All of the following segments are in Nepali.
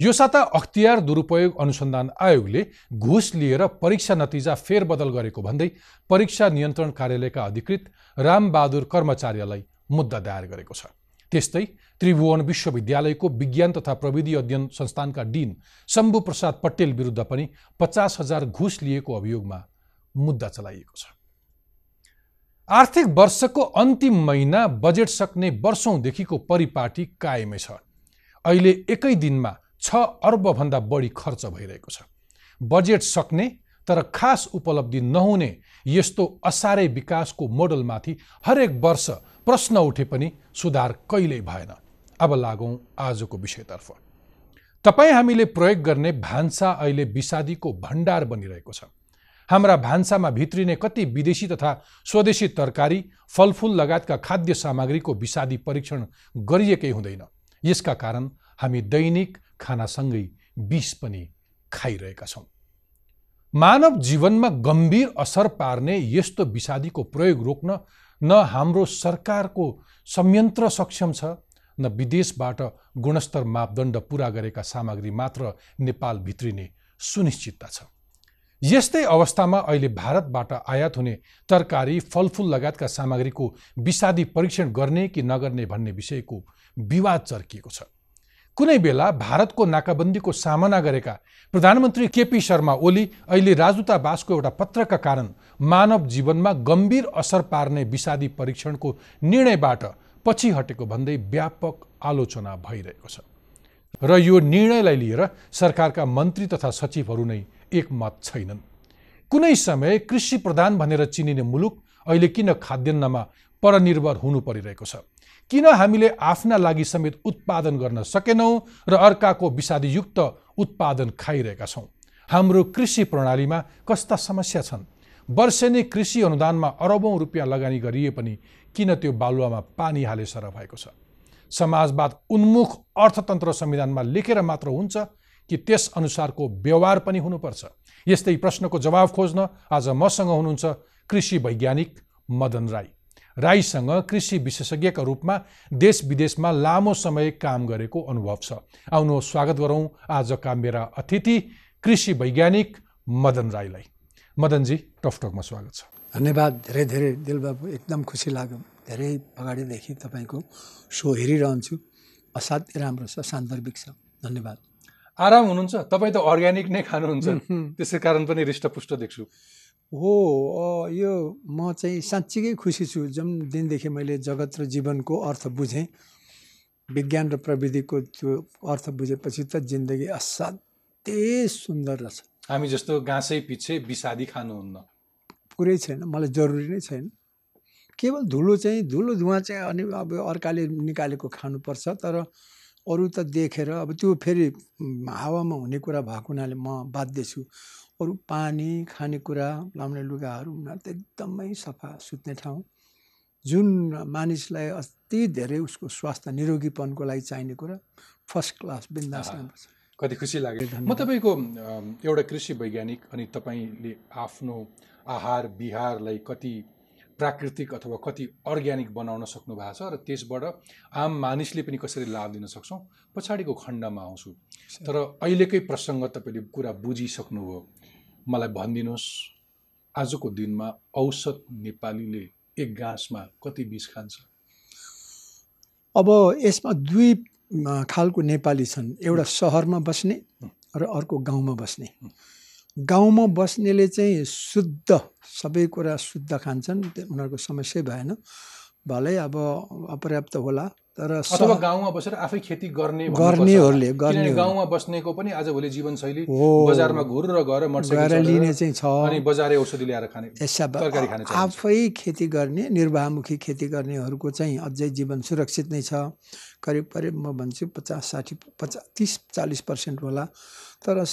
यो साता अख्तियार दुरुपयोग अनुसन्धान आयोगले घुस लिएर परीक्षा नतिजा फेरबदल गरेको भन्दै परीक्षा नियन्त्रण कार्यालयका अधिकृत रामबहादुर कर्मचारीलाई मुद्दा दायर गरेको छ। त्यस्तै त्रिभुवन विश्वविद्यालयको विज्ञान तथा प्रविधि अध्ययन संस्थानका डिन शम्भु प्रसाद पटेल विरुद्ध पनि पचास हजार घुस लिएको अभियोगमा मुद्दा चलाइएको छ। आर्थिक वर्षको अन्तिम महिना बजेट सक्ने वर्षौँदेखिको परिपाटी कायमै छ। अहिले एकै दिनमा छ अर्बभन्दा बढी खर्च भइरहेको छ। बजेट सक्ने तर खास उपलब्धि नहुने यस्तो असारे विकासको मोडलमाथि हरेक वर्ष प्रश्न उठे पनि सुधार कहिल्यै भएन। अब लागौँ आजको विषयतर्फ। तपाईँ हामीले प्रयोग गर्ने भान्सा अहिले विषादीको भण्डार बनिरहेको छ। हाम्रा भान्सामा भित्रिने कति विदेशी तथा स्वदेशी तरकारी फलफुल लगायतका खाद्य सामग्रीको विषादी परीक्षण गरिएकै हुँदैन। यसका कारण हामी दैनिक खानासँगै विष पनि खाइरहेका छौँ। मानव जीवनमा गम्भीर असर पार्ने यस्तो विषादीको प्रयोग रोक्न न हाम्रो सरकारको संयन्त्र सक्षम छ न विदेशबाट गुणस्तर मापदण्ड पुरा गरेका सामग्री मात्र नेपाल भित्रिने सुनिश्चितता छ। यस्तै अवस्थामा अहिले भारतबाट आयात हुने तरकारी फलफुल लगायतका सामग्रीको विषादी परीक्षण गर्ने कि नगर्ने भन्ने विषयको विवाद चर्किएको छ। कुनै बेला भारतको नाकाबन्दीको सामना गरेका प्रधानमन्त्री केपी शर्मा ओली अहिले राजदूतावासको एउटा पत्रका कारण मानव जीवनमा गम्भीर असर पार्ने विषादी परीक्षणको निर्णयबाट पछि हटेको भन्दै व्यापक आलोचना भइरहेको छ। र यो निर्णयलाई लिएर सरकारका मन्त्री तथा सचिवहरू नै एकमत छैनन्। कुनै समय कृषि प्रधान भनेर चिनिने मुलुक अहिले किन खाद्यान्नमा परनिर्भर हुनु परिरहेको छ? किन हामीले आफ्ना लागि समेत उत्पादन गर्न सकेनौँ र अर्काको विषादीयुक्त उत्पादन खाइरहेका छौँ? हाम्रो कृषि प्रणालीमा कस्ता समस्या छन्? वर्षेनी कृषि अनुदानमा अरबौँ रुपियाँ लगानी गरिए पनि किन त्यो बालुवामा पानी हाले सर भएको छ? समाजवाद उन्मुख अर्थतन्त्र संविधानमा लेखेर मात्र हुन्छ कि त्यस अनुसारको व्यवहार पनि हुनुपर्छ? यस्तै प्रश्नको जवाब खोज्न आज मसँग हुनुहुन्छ कृषि वैज्ञानिक मदन राई। राईसँग कृषि विशेषज्ञका रूपमा देश विदेशमा लामो समय काम गरेको अनुभव छ। आउनु स्वागत गरौँ आजका मेरा अतिथि कृषि वैज्ञानिक मदन राईलाई। मदनजी टकटकमा स्वागत छ। धन्यवाद धेरै धेरै दिलबाबु एकदम खुसी लाग्यो। धेरै अगाडिदेखि तपाईँको सो हेरिरहन्छु। असाध्यै राम्रो छ सान्दर्भिक छ। धन्यवाद। आराम हुनुहुन्छ तपाईँ त अर्ग्यानिक नै खानुहुन्छ। त्यसै कारण पनि हृष्टपुष्ट देख्छु। हो यो म चाहिँ साँच्चीकै खुसी छु। जुन दिनदेखि मैले जगत र जीवनको अर्थ बुझेँ विज्ञान र प्रविधिको त्यो अर्थ बुझेपछि त जिन्दगी असाध्यै सुन्दर रहेछ। हामी जस्तो गाँसै पछि विषादी खानुहुन्न। पुरै छैन मलाई जरुरी नै छैन। केवल धुलो चाहिँ धुलो धुवा चाहिँ अनि अब अर्काले निकालेको खानुपर्छ तर अरू त देखेर अब त्यो फेरि हावामा हुने कुरा भएको हुनाले म बाध्य छु। अरू पानी खानेकुरा लाउने लुगाहरू उनीहरू त एकदमै सफा सुत्ने ठाउँ। जुन मानिसलाई अति धेरै उसको स्वास्थ्य निरोगीपनको लागि चाहिने कुरा फर्स्ट क्लास बिन्दास कति खुसी लाग्यो। म तपाईँको एउटा कृषि वैज्ञानिक अनि तपाईँले आफ्नो आहार विहारलाई कति प्राकृतिक अथवा कति अर्ग्यानिक बनाउन सक्नु भएको छ र त्यसबाट आम मानिसले पनि कसरी लाभ लिन सक्छौँ पछाडिको खण्डमा आउँछु। तर अहिलेकै प्रसङ्ग तपाईँले कुरा बुझिसक्नुभयो। मलाई भनिदिनुहोस् आजको दिनमा औसत नेपालीले एक घाँसमा कति बिस खान्छ? अब यसमा दुई खालको नेपाली छन्। एउटा सहरमा बस्ने र अर्को गाउँमा बस्ने। गाउँमा बस्नेले चाहिँ शुद्ध सबै कुरा शुद्ध खान्छन् उनीहरूको समस्या भएन भलै अब अपर्याप्त होला तर अथवा गाउँमा बसेर आफै खेती गर्ने गर्नेहरूले। गर्ने गाउँमा बस्नेको पनि आजभोलि जीवनशैली। बजारमा घुर र गएर गएर लिने चाहिँ छ अनि बजारे औषधि ल्याएर खाने तरकारी खाने। आफै खेती गर्ने निर्वाहमुखी खेती गर्नेहरूको चाहिँ अझै जीवन सुरक्षित नै छ करिब करिब म भन्छु पचास साठी पचास तिस चालिस पर्सेन्ट होला तर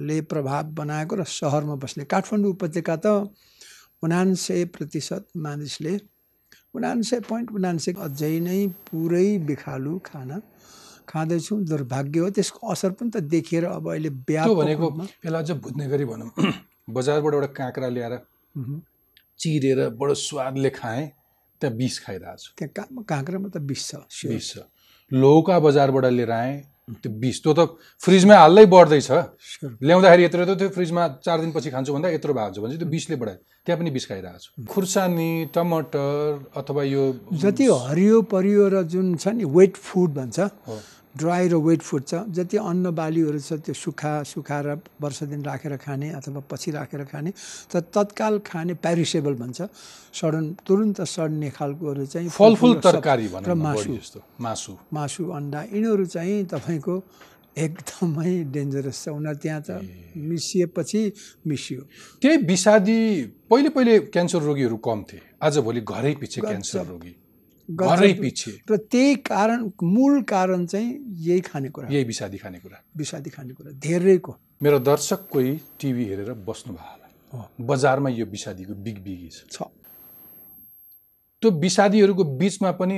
सहरले प्रभाव बनाएको र सहरमा बस्ने काठमाडौँ उपत्यका त उनान्सय प्रतिशत मानिसले उनान्सय पोइन्ट उनान्सय अझै नै पुरै बिखालु खाना खाँदैछौँ दुर्भाग्य हो त्यसको असर पनि त देखिएर अब अहिले व्यापक भनेको यसलाई अझ बुझ्ने गरी भनौँ बजारबाट एउटा काँक्रा ल्याएर। चिरेर बडो स्वादले खाएँ त्यहाँ बिस खाइरहेको छु त्यहाँ काँक्रामा त बिस छ। बिस छ लौका बजारबाट लिएर आएँ त्यो बिस त्यो त फ्रिजमा हाल्दै बढ्दैछ। ल्याउँदाखेरि यत्रो यत्रो त्यो फ्रिजमा चार दिनपछि खान्छु भन्दा यत्रो भएको छ भने चाहिँ त्यो बिसले बढायो। त्यहाँ पनि बिस खाइरहेको छु। खुर्सानी टमाटर अथवा यो जति हरियो परियो र जुन छ नि वेट फुड भन्छ हो, ड्राई र वेट फुड छ जति अन्न बालीहरू छ त्यो सुखा सुखाएर वर्ष दिन राखेर खाने अथवा पछि राखेर खाने त तत्काल खाने प्यारिसेबल भन्छ। सडन तुरुन्त सड्ने खालकोहरू चाहिँ फलफुल तरकारी र मासु। मासु। मासु अन्डा यिनीहरू चाहिँ तपाईँको एकदमै डेन्जरस छ। उनीहरू त्यहाँ त मिसिएपछि मिसियो। त्यही विषादी पहिले पहिले क्यान्सर रोगीहरू कम थिए। आजभोलि घरै पछि क्यान्सर रोगी। घरै पछि। र त्यही कारण मूल कारण चाहिँ यही खानेकुरा यही विषादी खानेकुरा। विषादी खानेकुरा धेरैको। मेरो दर्शक कोही टिभी हेरेर बस्नु भयो होला बजारमा यो विषादीको बिग बिगी छ। त्यो विषादीहरूको बिचमा पनि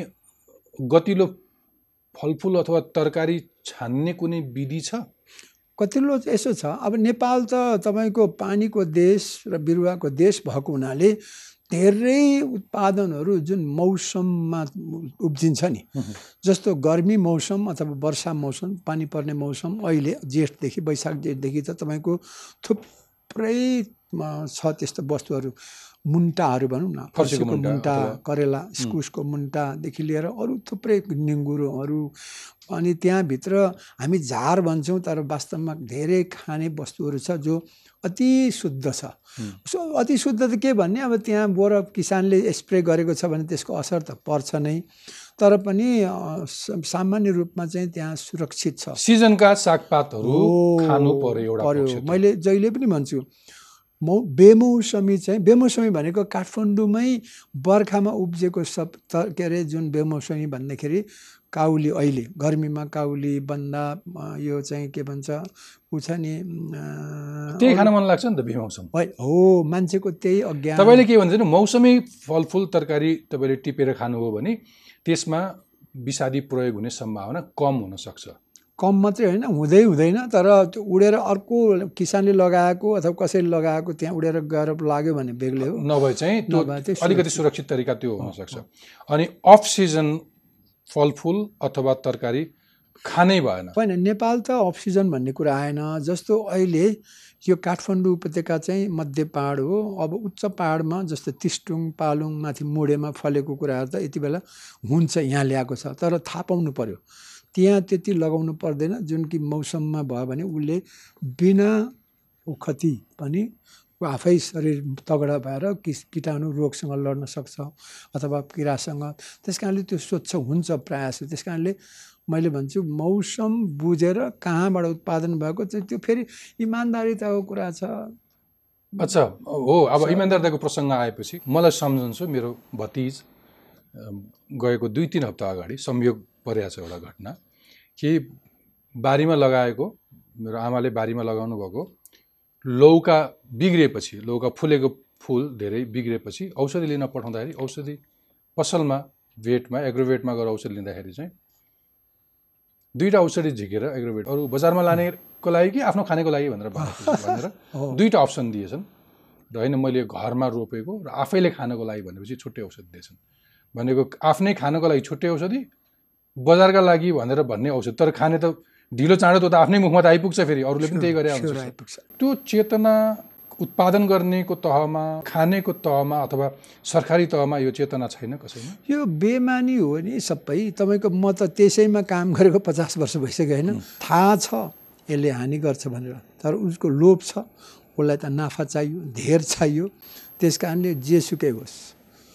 गतिलो फलफुल अथवा तरकारी छान्ने कुनै विधि छ? कतिलो यसो छ। अब नेपाल त तपाईँको पानीको देश र बिरुवाको देश भएको हुनाले धेरै उत्पादनहरू जुन मौसममा उब्जिन्छ नि जस्तो गर्मी मौसम अथवा वर्षा मौसम पानी पर्ने मौसम अहिले जेठदेखि वैशाख जेठदेखि त तपाईँको थुप्रै छ त्यस्तो वस्तुहरू मुन्टाहरू भनौँ न फर्सीको मुन्टा करेला इस्कुसको मुन्टादेखि लिएर अरू थुप्रै निङ्गुरोहरू अनि त्यहाँभित्र हामी झार भन्छौँ तर वास्तवमा धेरै खाने वस्तुहरू छ जो अति शुद्ध छ। सो अति शुद्ध त के भन्ने? अब त्यहाँ बर किसानले स्प्रे गरेको छ भने त्यसको असर त पर्छ नै। तर पनि सामान्य रूपमा चाहिँ त्यहाँ सुरक्षित छ। सिजनका सागपातहरू खानु पर्यो एउटा पर्यो। मैले जहिले पनि भन्छु मौ बेमौसमी चाहिँ बेमौसमी भनेको काठमाडौँमै बर्खामा उब्जेको सब त के अरे जुन बेमौसमी भन्दाखेरि काउली अहिले गर्मीमा काउली बन्दा यो चाहिँ के भन्छ ऊ छ नि त्यही खान मन लाग्छ नि त बेमौसम हो मान्छेको त्यही अज्ञान। तपाईँले के भन्छ भने मौसमी फलफुल तरकारी तपाईँले टिपेर खानुभयो भने त्यसमा विषादी प्रयोग हुने सम्भावना कम हुनसक्छ। कम मात्रै होइन हुँदै हुँदैन तर त्यो उडेर अर्को किसानले लगाएको अथवा कसैले लगाएको त्यहाँ उडेर गएर लाग्यो भने बेग्लै हो। नभए चाहिँ अलिकति सुरक्षित। तरिका त्यो हुनसक्छ। अनि अफ सिजन फलफुल अथवा तरकारी खानै भएन। होइन नेपाल त अक्सिजन भन्ने कुरा आएन। जस्तो अहिले यो काठमाडौँ उपत्यका चाहिँ मध्य पहाड हो अब उच्च पहाडमा जस्तो तिस्टुङ पालुङ माथि मोडेमा फलेको कुराहरू त यति बेला हुन्छ यहाँ ल्याएको छ। तर थाहा पाउनु पर्यो। त्यहाँ त्यति लगाउनु पर्दैन। जुन कि मौसममा भयो भने उसले बिना उखती पनि आफै शरीर तगडा भएर किस कीटाणु रोगसँग लड्न सक्छ अथवा किरासँग। त्यस कारणले त्यो स्वच्छ हुन्छ प्रायः त्यस कारणले मैले भन्छु मौसम बुझेर कहाँबाट उत्पादन भएको चाहिँ त्यो फेरि इमान्दारिताको कुरा छ। अच्छा हो अब इमान्दारताको प्रसङ्ग आएपछि मलाई सम्झन्छु मेरो भतिज गएको दुई तिन हप्ता अगाडि संयोग परेको छ एउटा घटना। कि बारीमा लगाएको मेरो आमाले बारीमा लगाउनु भएको लौका बिग्रिएपछि लौका फुलेको फुल धेरै बिग्रिएपछि औषधि लिन पठाउँदाखेरि औषधि पसलमा भेटमा एग्रोभेटमा गएर औषधि लिँदाखेरि चाहिँ दुईवटा औषधि झिकेर एग्रोभेट अरू बजारमा लानेको लागि कि आफ्नो खानेको लागि भनेर भनेर दुईवटा अप्सन दिएछन्। र होइन मैले घरमा रोपेको र आफैले खानको लागि भनेपछि छुट्टै औषधि दिएछन्। भनेको आफ्नै खानको लागि छुट्टै औषधि बजारका लागि भनेर भन्ने औषधि तर खाने त ढिलो चाँडो त्यो त आफ्नै मुखमा त आइपुग्छ फेरि अरूले पनि त्यही गरे आइपुग्छ। त्यो चेतना उत्पादन गर्नेको तहमा खानेको तहमा अथवा सरकारी तहमा यो चेतना छैन कसैमा? यो बेमानी हो नि सबै। तपाईँको म त त्यसैमा काम गरेको पचास वर्ष भइसक्यो होइन? थाहा छ यसले हानि गर्छ भनेर। तर उसको लोभ छ उसलाई त नाफा चाहियो धेर चाहियो। त्यस कारणले जेसुकै होस्।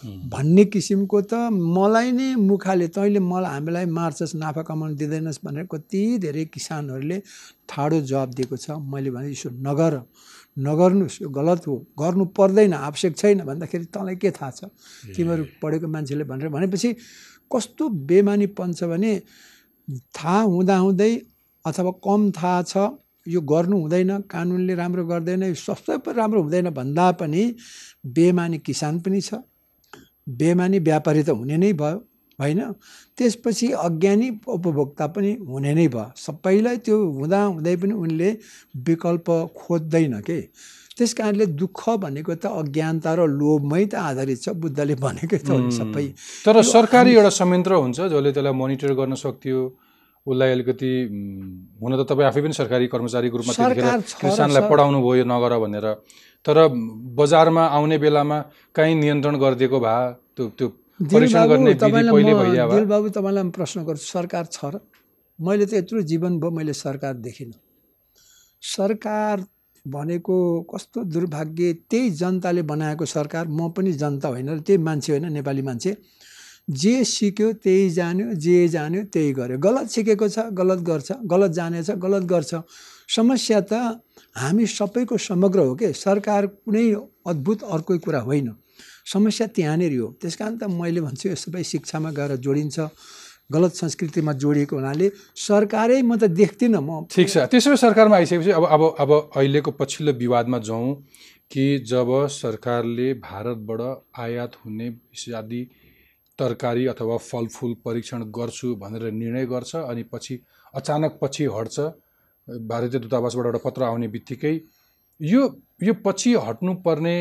भन्ने किसिमको त मलाई नै मुखाले तैँले मलाई हामीलाई मार्छस् नाफा कमाउनु दिँदैनस् भनेर कति धेरै किसानहरूले ठाडो जवाब दिएको छ। मैले भने यसो नगर नगर्नुहोस् यो गलत हो गर्नु पर्दैन आवश्यक छैन। भन्दाखेरि तँलाई के थाहा छ? तिमीहरू पढेको मान्छेले भनेर भनेपछि कस्तो बेमानीपन छ भने थाहा हुँदाहुँदै अथवा कम थाहा छ यो गर्नु हुँदैन कानुनले राम्रो गर्दैन यो सबै राम्रो हुँदैन भन्दा पनि बेमानी किसान पनि छ। बेमानी व्यापारी त हुने नै भयो होइन? त्यसपछि अज्ञानी उपभोक्ता पनि हुने नै भयो। सबैलाई त्यो हुँदा हुँदै पनि उनले विकल्प खोज्दैन के? त्यस कारणले दुःख भनेको त अज्ञानता र लोभमै त आधारित छ बुद्धले भनेकै त सबै। तर सरकारी एउटा संयन्त्र हुन्छ जसले त्यसलाई मोनिटर गर्न सक्थ्यो। उसलाई अलिकति हुन त तपाईँ आफै पनि सरकारी कर्मचारीको रूपमा किसानलाई। पढाउनु भयो यो नगर भनेर। तर बजारमा आउने बेलामा काहीँ नियन्त्रण गरिदिएको भए त्यो त्यो परीक्षण दिलबाबु गर्ने विधि तपाईँलाई म प्रश्न गर्छु सरकार छ र? मैले त यत्रो जीवन भयो मैले सरकार देखिनँ। सरकार भनेको कस्तो दुर्भाग्य त्यही जनताले बनाएको सरकार म पनि जनता होइन र त्यही मान्छे होइन नेपाली मान्छे। जे सिक्यो त्यही जान्यो जे जान्यो त्यही गर्यो। गलत सिकेको छ गलत गर्छ गलत जानेछ गलत गर्छ। समस्या त हामी सबैको समग्र हो के? सरकार कुनै अद्भुत अर्कै कुरा होइन। समस्या त्यहाँनिर हो। त्यस कारण त मैले भन्छु यो सबै शिक्षामा गएर जोडिन्छ गलत संस्कृतिमा जोडिएको हुनाले सरकारै म त देख्दिनँ म। ठिक छ। त्यसो भए सरकारमा आइसकेपछि अब अब अब अहिलेको पछिल्लो विवादमा जाउँ कि जब सरकारले भारतबाट आयात हुने इत्यादि तरकारी अथवा फलफुल परीक्षण गर्छु भनेर निर्णय गर्छ अनि पछि अचानक पछि हट्छ भारतीय दूतावासबाट एउटा पत्र आउने बित्तिकै यो यो पछि हट्नुपर्ने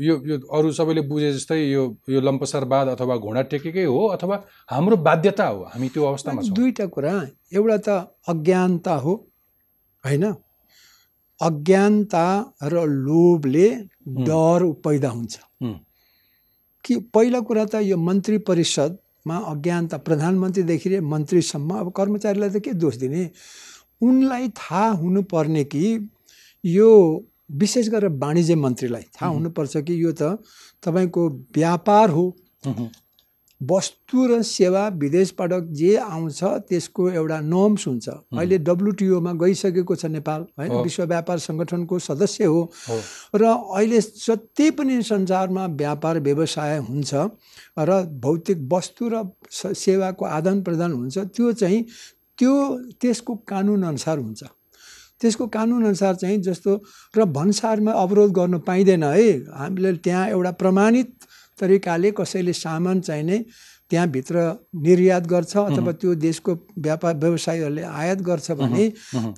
यो यो अरू सबैले बुझे जस्तै यो यो लम्पसारवाद अथवा घोडा टेकेकै हो अथवा हाम्रो बाध्यता हो हामी त्यो अवस्थामा छौँ। दुईवटा कुरा एउटा त अज्ञानता हो होइन? अज्ञानता र लोभले डर पैदा हुन्छ। कि पहिला कुरा त यो मन्त्री परिषदमा अज्ञानता प्रधानमन्त्रीदेखि लिएर मन्त्रीसम्म अब कर्मचारीलाई त के दोष दिने? उनलाई थाहा हुनुपर्ने कि यो विशेष गरेर वाणिज्य मन्त्रीलाई थाहा हुनुपर्छ कि यो त तपाईँको व्यापार हुँ, वस्तु र सेवा विदेशबाट जे आउँछ त्यसको एउटा नर्म्स हुन्छ अहिले डब्लुटिओमा गइसकेको छ नेपाल होइन। विश्व व्यापार सङ्गठनको सदस्य हो। र अहिले जति पनि संसारमा व्यापार व्यवसाय हुन्छ र भौतिक वस्तु र सेवाको आदान प्रदान हुन्छ त्यो चाहिँ त्यो त्यसको कानुनअनुसार हुन्छ। त्यसको कानुनअनुसार चाहिँ जस्तो र भन्सारमा अवरोध गर्नु पाइँदैन है। हामीले त्यहाँ एउटा प्रमाणित तरिकाले कसैले सामान चाहिने त्यहाँभित्र निर्यात गर्छ अथवा त्यो देशको व्यापार व्यवसायीहरूले आयात गर्छ भने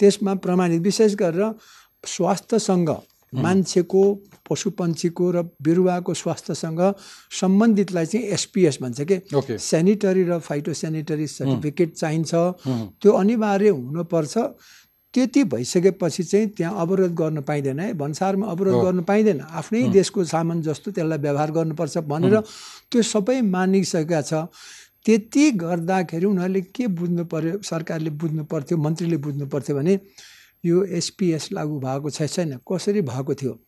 त्यसमा प्रमाणित विशेष गरेर स्वास्थ्यसँग मान्छेको पशुपन्छीको र बिरुवाको स्वास्थ्यसँग सम्बन्धितलाई चाहिँ एसपिएस भन्छ कि? सेनिटरी र फाइटो सेनिटरी सर्टिफिकेट चाहिन्छ। त्यो अनिवार्य हुनुपर्छ। त्यति भइसकेपछि चाहिँ त्यहाँ अवरोध गर्न पाइँदैन है। भन्सारमा अवरोध। गर्न पाइँदैन। आफ्नै देशको सामान जस्तो त्यसलाई व्यवहार गर्नुपर्छ भनेर त्यो सबै मानिसकेका छ। त्यति गर्दाखेरि उनीहरूले के बुझ्नु पर्यो? सरकारले बुझ्नु पर्थ्यो मन्त्रीले बुझ्नु पर्थ्यो भने यो एसपिएस लागू भएको छ छैन। कसरी भएको थियो?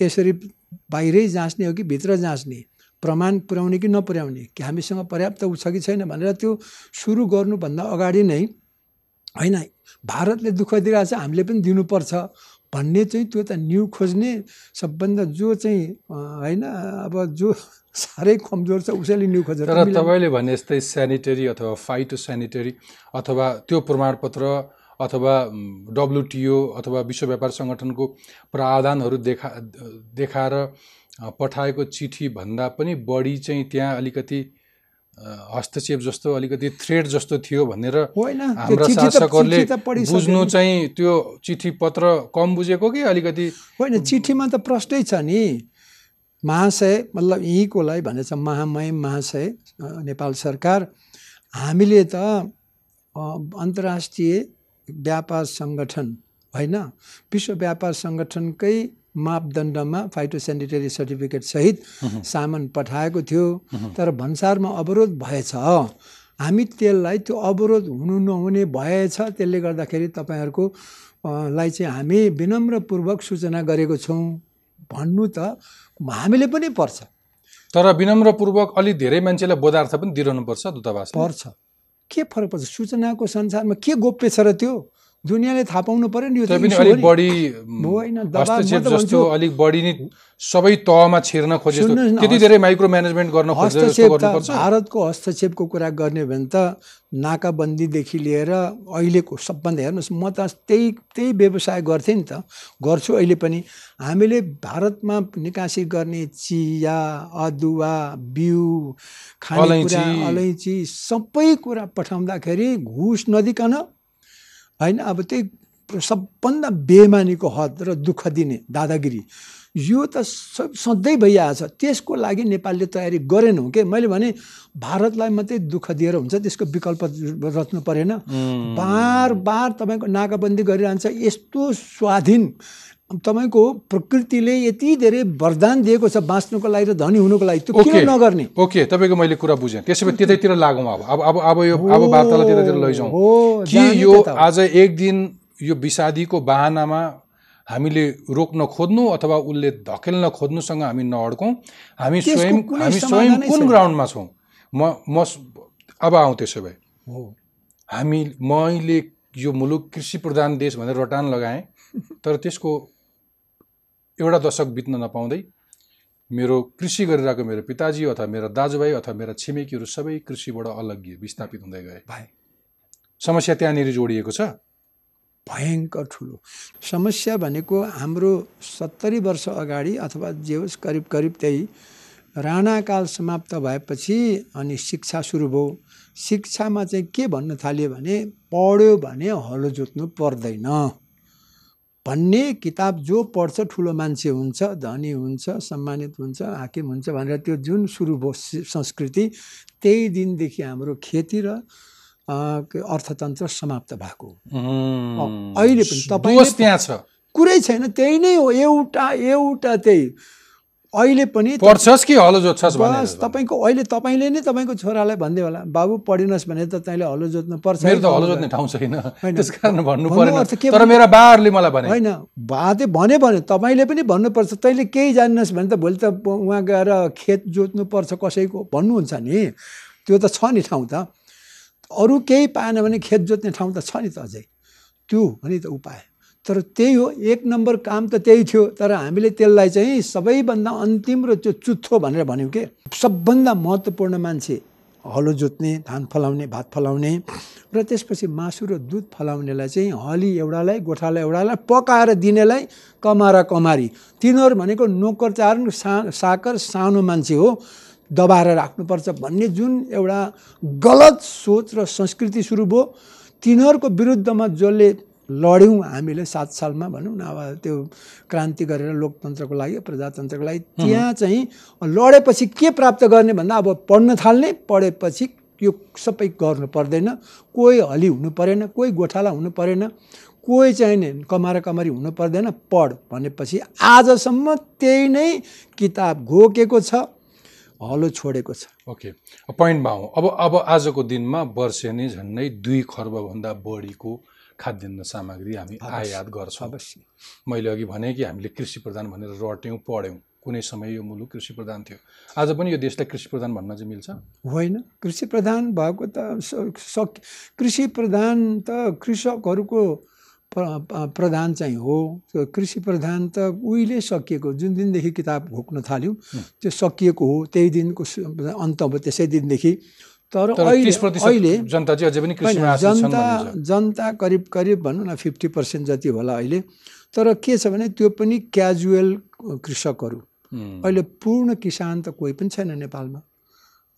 यसरी बाहिरै जाँच्ने हो कि भित्र जाँच्ने? प्रमाण पुर्याउने कि नपुर्याउने? कि हामीसँग पर्याप्त छ कि छैन भनेर त्यो सुरु गर्नुभन्दा अगाडि नै होइन भारतले दुःख दिइरहेछ हामीले पनि दिनुपर्छ भन्ने चाहिँ त्यो त न्यु खोज्ने सबभन्दा जो चाहिँ होइन अब जो साह्रै कमजोर छ उसैले न्यु खोजेर तर तपाईँले भने जस्तै सेनिटरी अथवा फाइटो सेनिटरी अथवा त्यो प्रमाणपत्र अथवा डब्लुटिओ अथवा विश्व व्यापार सङ्गठनको प्रावधानहरू देखा देखाएर पठाएको चिठी भन्दा पनि बढी चाहिँ त्यहाँ अलिकति हस्तक्षेप जस्तो अलिकति थ्रेड जस्तो थियो भनेर हाम्रा शासकहरूले बुझ्नु। चाहिँ त्यो चिठी पत्र कम बुझेको कि अलिकति? होइन चिठीमा त प्रश्नै छ नि। महाशय मतलब यहीँकोलाई भनेछ महामय महाशय नेपाल सरकार। हामीले त अन्तर्राष्ट्रिय व्यापार सङ्गठन होइन? विश्व व्यापार सङ्गठनकै मापदण्डमा फाइटोसेनिटरी सर्टिफिकेट सहित सामान पठाएको थियो। तर भन्सारमा अवरोध भएछ। हामी त्यसलाई त्यो अवरोध हुनु नहुने भएछ। त्यसले गर्दाखेरि तपाईँहरूको लाई चाहिँ हामी विनम्रपूर्वक सूचना गरेको छौँ। भन्नु त हामीले पनि पर्छ। तर विनम्रपूर्वक अलिक धेरै मान्छेलाई बोधार्थ पनि दिइरहनुपर्छ दूतावासले। पर्छ। के फरक पर्छ? सूचनाको संसारमा के गोप्य छ र त्यो? दुनियाँले थाहा पाउनु पर्यो नि यो अलिक। बढी होइन, जस्तो अलिक बढी नै सबै तहमा छिर्न खोजे त्यति धेरै माइक्रो म्यानेजमेन्ट गर्न हस्तक्षेप भारतको हस्तक्षेपको कुरा गर्ने हो भने त नाकाबन्दीदेखि लिएर अहिलेको सबभन्दा हेर्नुहोस् म त त्यही त्यही व्यवसाय गर्थेँ नि त। गर्छु अहिले पनि। हामीले भारतमा निकासी गर्ने चिया अदुवा बिउ खानेकुरा अलैँची। अलैँची सबै कुरा पठाउँदाखेरि घुस नदिकन होइन? अब त्यही सबभन्दा बेमानीको हद र दुःख दिने दादागिरी। यो त सधैँ भइआएछ त्यसको लागि नेपालले तयारी गरेनौँ के? मैले भने भारतलाई मात्रै दुःख दिएर हुन्छ त्यसको विकल्प रच्नु परेन। बार बार तपाईँको नाकाबन्दी गरिरहन्छ। यस्तो स्वाधीन तपाईँको प्रकृतिले यति धेरै वरदान दिएको छ बाँच्नुको लागि र धनी हुनुको लागि त्यो किन नगर्ने? ओके तपाईँको मैले कुरा बुझेँ। त्यसो भए त्यतैतिर लागौँ अब। अब अब अब यो अब वार्तालाई त्यतातिर लैजाउँ। हो कि यो। आज एक दिन यो विषादीको बाहनामा हामीले रोक्न खोज्नु अथवा उसले धकेल्न खोज्नुसँग हामी नअड्कौँ। हामी स्वयं हामी स्वयं कुन। ग्राउन्डमा छौँ? म म अब आउँ त्यसो भए। हो। हामी मैले यो मुलुक कृषि प्रधान देश भनेर रटान लगाएँ तर त्यसको एउटा दशक बित्न नपाउँदै मेरो कृषि गरिरहेको मेरो पिताजी अथवा मेरा दाजुभाइ अथवा मेरा छिमेकीहरू सबै कृषिबाट अलग्गिए विस्थापित हुँदै गए। भाइ समस्या त्यहाँनिर जोडिएको छ। भयङ्कर ठुलो। समस्या भनेको हाम्रो सत्तरी वर्ष अगाडि अथवा जे होस् करिब करिब त्यही राणाकाल समाप्त भएपछि अनि शिक्षा सुरु भयो। शिक्षामा चाहिँ के भन्न थाल्यो भने पढ्यो भने हलो जोत्नु पर्दैन। भन्ने किताब जो पढ्छ ठुलो मान्छे हुन्छ धनी हुन्छ सम्मानित हुन्छ हाकिम हुन्छ भनेर त्यो जुन सुरु भयो संस्कृति त्यही दिनदेखि हाम्रो खेती र अर्थतन्त्र समाप्त भएको अहिले पनि दोष त्यहाँ छ। कुरै छैन त्यही नै हो एउटा एउटा त्यही। अहिले पनि पढ्छस् कि हलो जोत्छस् बस तपाईँको अहिले तपाईँले नै तपाईँको छोरालाई भन्दै होला। बाबु पढिनुहोस् भने त तैँले हलो जोत्नु पर्छ मेरो त हलो जोत्ने ठाउँ छैन। होइन। त्यस कारण भन्नु परेन। तर मेरा बाहरूले मलाई भने। होइन। बाते भने भने तपाईँले पनि भन्नुपर्छ। तैँले केही जान्नुहोस् भने त भोलि त उहाँ गएर खेत जोत्नुपर्छ कसैको। भन्नुहुन्छ नि। त्यो त छ नि ठाउँ त। अरू केही पाएन भने खेत जोत्ने ठाउँ त छ नि त अझै। त्यो हो नि त उपाय। तर त्यही हो एक नम्बर काम त त्यही थियो तर हामीले त्यसलाई चाहिँ सबैभन्दा अन्तिम र त्यो चुच्चो भनेर भन्यौँ के? सबभन्दा महत्त्वपूर्ण मान्छे हलो जोत्ने धान फलाउने भात फलाउने र त्यसपछि मासु र दुध फलाउनेलाई चाहिँ हली एउटालाई गोठाला एउटालाई पकाएर दिनेलाई कमारा कमारी। तिनीहरू भनेको नोकर चारन सा साकर सानो मान्छे हो दबाएर राख्नुपर्छ भन्ने जुन एउटा गलत सोच र संस्कृति सुरु भयो तिनीहरूको विरुद्धमा जसले लड्यौँ हामीले सात सालमा भनौँ न अब त्यो क्रान्ति गरेर लोकतन्त्रको लागि प्रजातन्त्रको लागि। त्यहाँ चाहिँ लडेपछि के प्राप्त गर्ने भन्दा अब पढ्न थाल्ने पढेपछि यो सबै गर्नु पर्दैन। कोही हली हुनु परेन कोही गोठाला हुनु परेन कोही चाहिँ नि कमारा कमारी हुनु पर्दैन। पढ भनेपछि आजसम्म त्यही नै किताब घोकेको छ हलो छोडेको छ। ओके। पोइन्टमा आउँ। अब अब आजको दिनमा वर्षेनी झन्डै दुई खर्बभन्दा बढीको खाद्यान्न सामग्री हामी आयात गर्छौँ। अवश्य। मैले अघि भने कि हामीले कृषि प्रधान भनेर रट्यौँ पढ्यौँ। कुनै समय यो मुलुक कृषि प्रधान थियो। आज पनि यो देशलाई कृषि प्रधान भन्न चाहिँ मिल्छ? होइन। कृषि प्रधान भएको त कृषि प्रधान त कृषकहरूको प्रधान चाहिँ हो। त्यो कृषि प्रधान त उहिले सकिएको जुन दिनदेखि किताब घोक्न थाल्यौँ त्यो सकिएको हो। त्यही दिनको अन्त भयो त्यसै दिनदेखि तर अहिले जनता चाहिँ अझै पनि जनता जनता करिब करिब भनौँ न फिफ्टी पर्सेन्ट जति होला अहिले। तर के छ भने त्यो पनि क्याजुअल कृषकहरू। अहिले पूर्ण किसान त कोही पनि छैन नेपालमा।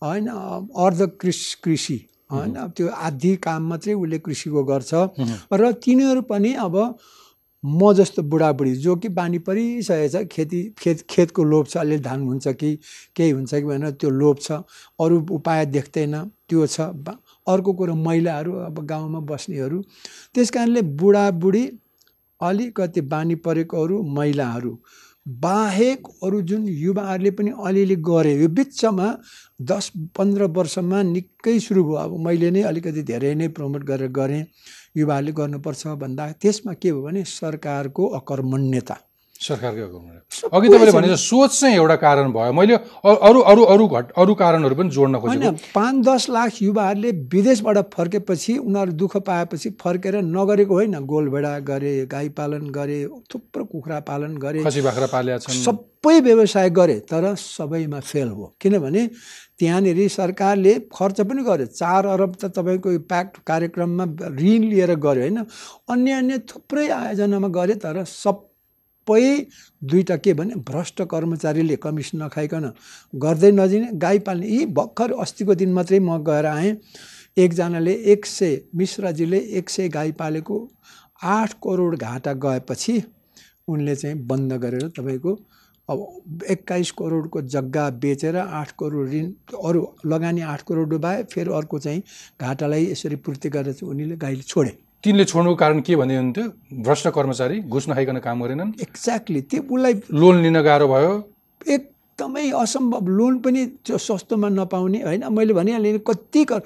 होइन अर्ध कृष कृषि। होइन त्यो आधी काम मात्रै उसले कृषिको गर्छ। र तिनीहरू पनि अब म जस्तो बुढाबुढी जो कि बानी परिसकेको छ खेती खेत खेतको लोभ छ अलिअलि धान हुन्छ कि केही हुन्छ कि भनेर त्यो लोभ छ। अरू उपाय देख्दैन त्यो छ। अर्को कुरो महिलाहरू अब गाउँमा बस्नेहरू। त्यस कारणले बुढाबुढी अलिकति बानी परेकोहरू महिलाहरू। बाहेक अरू जुन युवाहरूले पनि अलिअलि गरे यो बिचमा दस पन्ध्र वर्षमा निकै सुरु भयो। अब मैले नै अलिकति धेरै नै प्रमोट गरेर गरेँ युवाहरूले गर्नुपर्छ भन्दा। त्यसमा के भयो भने सरकारको अकर्मण्यता। सरकारकै हुकुमबाट अघि तपाईँले भने सोच चाहिँ एउटा कारण भयो। मैले अरू अरू अरू घट अरू कारणहरू पनि जोड्न होइन पाँच दस लाख युवाहरूले विदेशबाट फर्केपछि उनीहरू दुःख पाएपछि फर्केर नगरेको होइन। गोलभेडा गरे गाई पालन गरे थुप्रो कुखुरा पालन गरे। खसी बाख्रा छन्। सबै व्यवसाय गरे तर सबैमा फेल हो। किनभने त्यहाँनिर सरकारले खर्च पनि गर्यो। चार अरब त तपाईँको प्याक्ट कार्यक्रममा ऋण लिएर गर्यो होइन। अन्य अन्य थुप्रै आयोजनामा गरे तर सबै दुईवटा के भने भ्रष्ट कर्मचारीले कमिसन नखाइकन गर्दै नदिने गाई पाल्ने यी भर्खर अस्तिको दिन मात्रै म गएर आएँ। एकजनाले एक सय मिश्राजीले एक सय गाई पालेको आठ करोड घाटा गएपछि उनले चाहिँ बन्द गरेर तपाईँको अब एक्काइस करोडको जग्गा बेचेर आठ करोड ऋण अरू लगानी आठ करोड डुबाए फेरि अर्को चाहिँ घाटालाई यसरी पूर्ति गरेर चाहिँ उनीले गाईले छोडे। तिनले छोड्नुको कारण के भन्दै हुन्थ्यो भ्रष्ट कर्मचारी घुस नखाइकन काम गरेनन्। एक्ज्याक्टली त्यो उसलाई लोन लिन गाह्रो भयो। एकदमै असम्भव लोन पनि त्यो सस्तोमा नपाउने होइन? मैले भनिहालेँ कति कर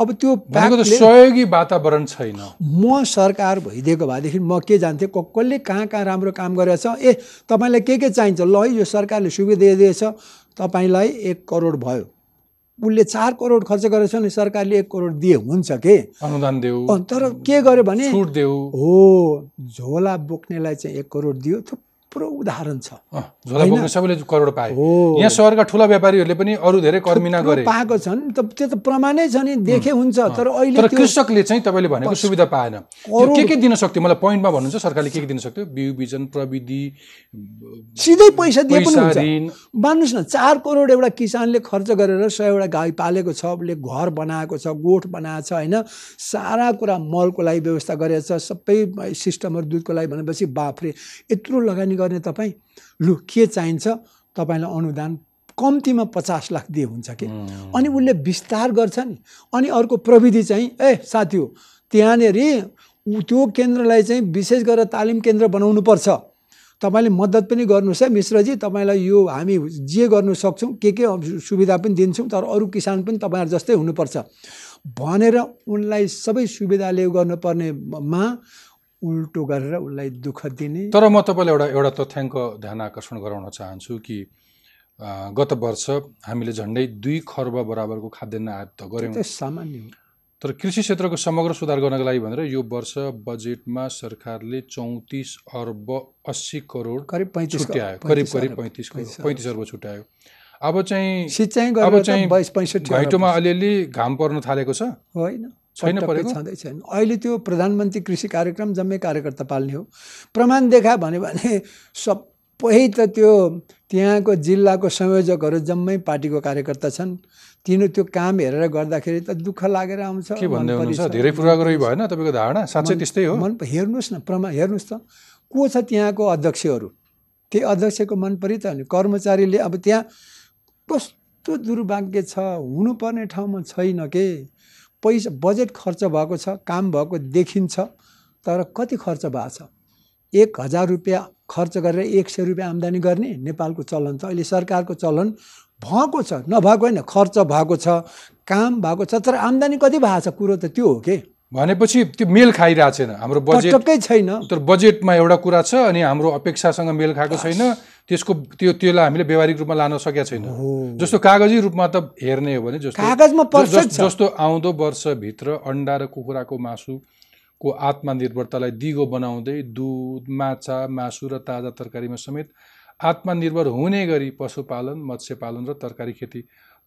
अब त्यो सहयोगी वातावरण छैन। म सरकार भइदिएको भएदेखि म के जान्थेँ? क कसले कहाँ कहाँ राम्रो काम गरेछ? ए तपाईँलाई के के चाहिन्छ? ल है यो सरकारले सुविधा दिएछ। तपाईँलाई एक करोड भयो। उसले चार करोड खर्च गरेछ भने सरकारले एक करोड दिए हुन्छ के? अनुदान देऊ। तर के गर्यो भने छुट देऊ। हो झोला बोक्नेलाई चाहिँ एक करोड दियो। थुप्रो उदाहरण छ। सबैले करोड पाए। यहाँ सहरका ठुला व्यापारीहरूले पनि अरू धेरै कर्मिना थुप्रो गरे। पाएको छन्। त त्यो त प्रमाणै छ नि देखे हुन्छ। तर अहिले तर कृषकले चाहिँ तपाईँले भनेको सुविधा पाएन। के के दिन सक्थ्यो? मलाई पोइन्टमा भन्नुहुन्छ सरकारले के के दिन सक्थ्यो? बिउ बिजन प्रविधि सिधै पैसा दिए पनि हुन्छ। मान्नुहोस् न चार करोड एउटा किसानले खर्च गरेर सयवटा गाई पालेको छ उसले घर बनाएको छ गोठ बनाएको छ होइन? सारा कुरा मलको लागि व्यवस्था गरेको छ सबै सिस्टमहरू दुधको लागि भनेपछि बाफ्रे। यत्रो लगानी गर्ने तपाईँ? लु के चाहिन्छ? तपाईँलाई अनुदान कम्तीमा पचास लाख दिए हुन्छ कि? अनि उसले विस्तार गर्छ नि। अनि अर्को प्रविधि चाहिँ ए साथी हो त्यहाँनिर त्यो केन्द्रलाई चाहिँ विशेष गरेर तालिम केन्द्र बनाउनुपर्छ। तपाईँले मद्दत पनि गर्नुहोस् है मिश्रजी। तपाईँलाई यो हामी जे गर्नु सक्छौँ के के सुविधा पनि दिन्छौँ तर अरू किसान पनि तपाईँहरू जस्तै हुनुपर्छ। भनेर उनलाई सबै सुविधाले गर्नुपर्नेमा उल्टो गरेर उसलाई दुःख दिने। तर म तपाईँलाई एउटा एउटा तथ्याङ्क ध्यान आकर्षण गराउन चाहन्छु कि गत वर्ष हामीले झन्डै दुई खर्ब बराबरको खाद्यान्न आयात त गऱ्यौँ सामान्य हो। तर कृषि क्षेत्रको समग्र सुधार गर्नको लागि भनेर यो वर्ष बजेटमा सरकारले चौतिस अर्ब अस्सी करोड करिब पैँतिस छुट्यायो करिब करिब पैँतिस पैँतिस अर्ब छुट्यायो अब चाहिँ सिँचाइ अब चाहिँ घैँटोमा अलिअलि घाम पर्न थालेको छ। होइन। छैन परेको? छँदै छैन। अहिले त्यो प्रधानमन्त्री कृषि कार्यक्रम जम्मै कार्यकर्ता पाल्ने हो। प्रमाण देखा भन्यो भने सबै त त्यो त्यहाँको जिल्लाको संयोजकहरू जम्मै पार्टीको कार्यकर्ता छन्। तिनीहरू त्यो काम हेरेर गर्दाखेरि त दुःख लागेर आउँछ के भन्दै हुनुहुन्छ। धेरै पूर्वाग्रही भएन तपाईँको धारणा। साँच्चै त्यस्तै हो? मन हेर्नुहोस् न प्रमा हेर्नुहोस् त। को छ त्यहाँको अध्यक्षहरू? त्यही अध्यक्षको मन त नि कर्मचारीले अब त्यहाँ कस्तो दुर्भाग्य छ हुनुपर्ने ठाउँमा छैन के? पैसा बजेट खर्च भएको छ काम भएको देखिन्छ तर कति खर्च भएको छ? एक हजार रुपियाँ खर्च गरेर एक सय रुपियाँ आम्दानी गर्ने नेपालको चलन छ। अहिले सरकारको चलन भएको छ नभएको होइन खर्च भएको छ काम भएको छ तर आम्दानी कति भएको छ? कुरो त त्यो हो के? भनेपछि त्यो मेल खाइरहेको छैन। हाम्रो बजेट छैन। तर बजेटमा एउटा कुरा छ अनि हाम्रो अपेक्षासँग मेल खाएको छैन। त्यसको त्यो त्यसलाई हामीले व्यावहारिक रूपमा लान सकेका छैन। जस्तो कागजी रूपमा त हेर्ने हो भने जस्तो कागजमा जस्तो आउँदो वर्षभित्र अन्डा र कुखुराको मासुको आत्मनिर्भरतालाई दिगो बनाउँदै दुध माछा मासु र ताजा तरकारीमा समेत आत्मनिर्भर हुने गरी पशुपालन मत्स्यपालन र तरकारी खेती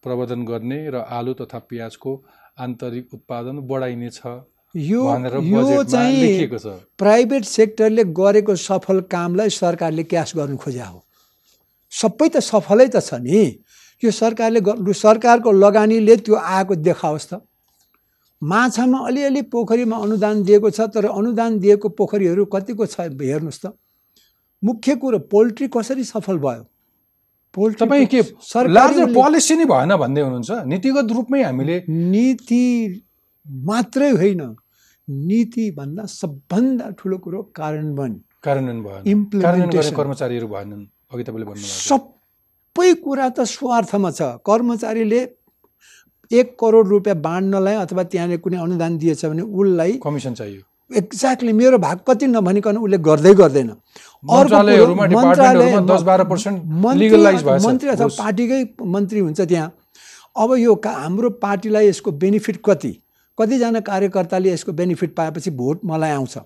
प्रवर्धन गर्ने र आलु तथा प्याजको आन्तरिक उत्पादन बढाइनेछ यो भनेर यो चाहिँ प्राइभेट सेक्टरले गरेको सफल कामलाई सरकारले क्यास गर्नु खोज्या हो। सबै त सफलै त छ नि। यो सरकारले सरकारको लगानीले त्यो आएको देखाओस् त। माछामा अलिअलि पोखरीमा अनुदान दिएको छ तर अनुदान दिएको पोखरीहरू कतिको छ हेर्नुहोस् त। मुख्य कुरो पोल्ट्री कसरी सफल भयो? पोल्ट्री तपाईँ के सरकारी लार्जर पोलिसी नै भएन भन्दै हुनुहुन्छ? नीतिगत रूपमै हामीले नीति मात्रै होइन। नीतिभन्दा सबभन्दा ठुलो कुरो कार्यान्वयन। कार्यान्वयन गर्ने इम्प्लिमेन्टेसन कर्मचारीहरू भएनन्। अघि तपाईँले भन्नुभएको सबै कुरा त स्वार्थमा छ। कर्मचारीले एक करोड रुपियाँ बाँड्नलाई अथवा त्यहाँनिर कुनै अनुदान दिएछ भने उसलाई कमिसन चाहियो। एक्ज्याक्टली मेरो भाग कति नभनिकन उसले गर्दै गर्दैन। अर्को कुरो, मन्त्रालयहरूमा, डिपार्टमेन्टहरूमा 10-12% मन्त्री- अथवा। पार्टीकै मन्त्री हुन्छ त्यहाँ। अब यो का हाम्रो पार्टीलाई यसको बेनिफिट कति? कतिजना कार्यकर्ताले यसको बेनिफिट पाएपछि भोट मलाई आउँछ।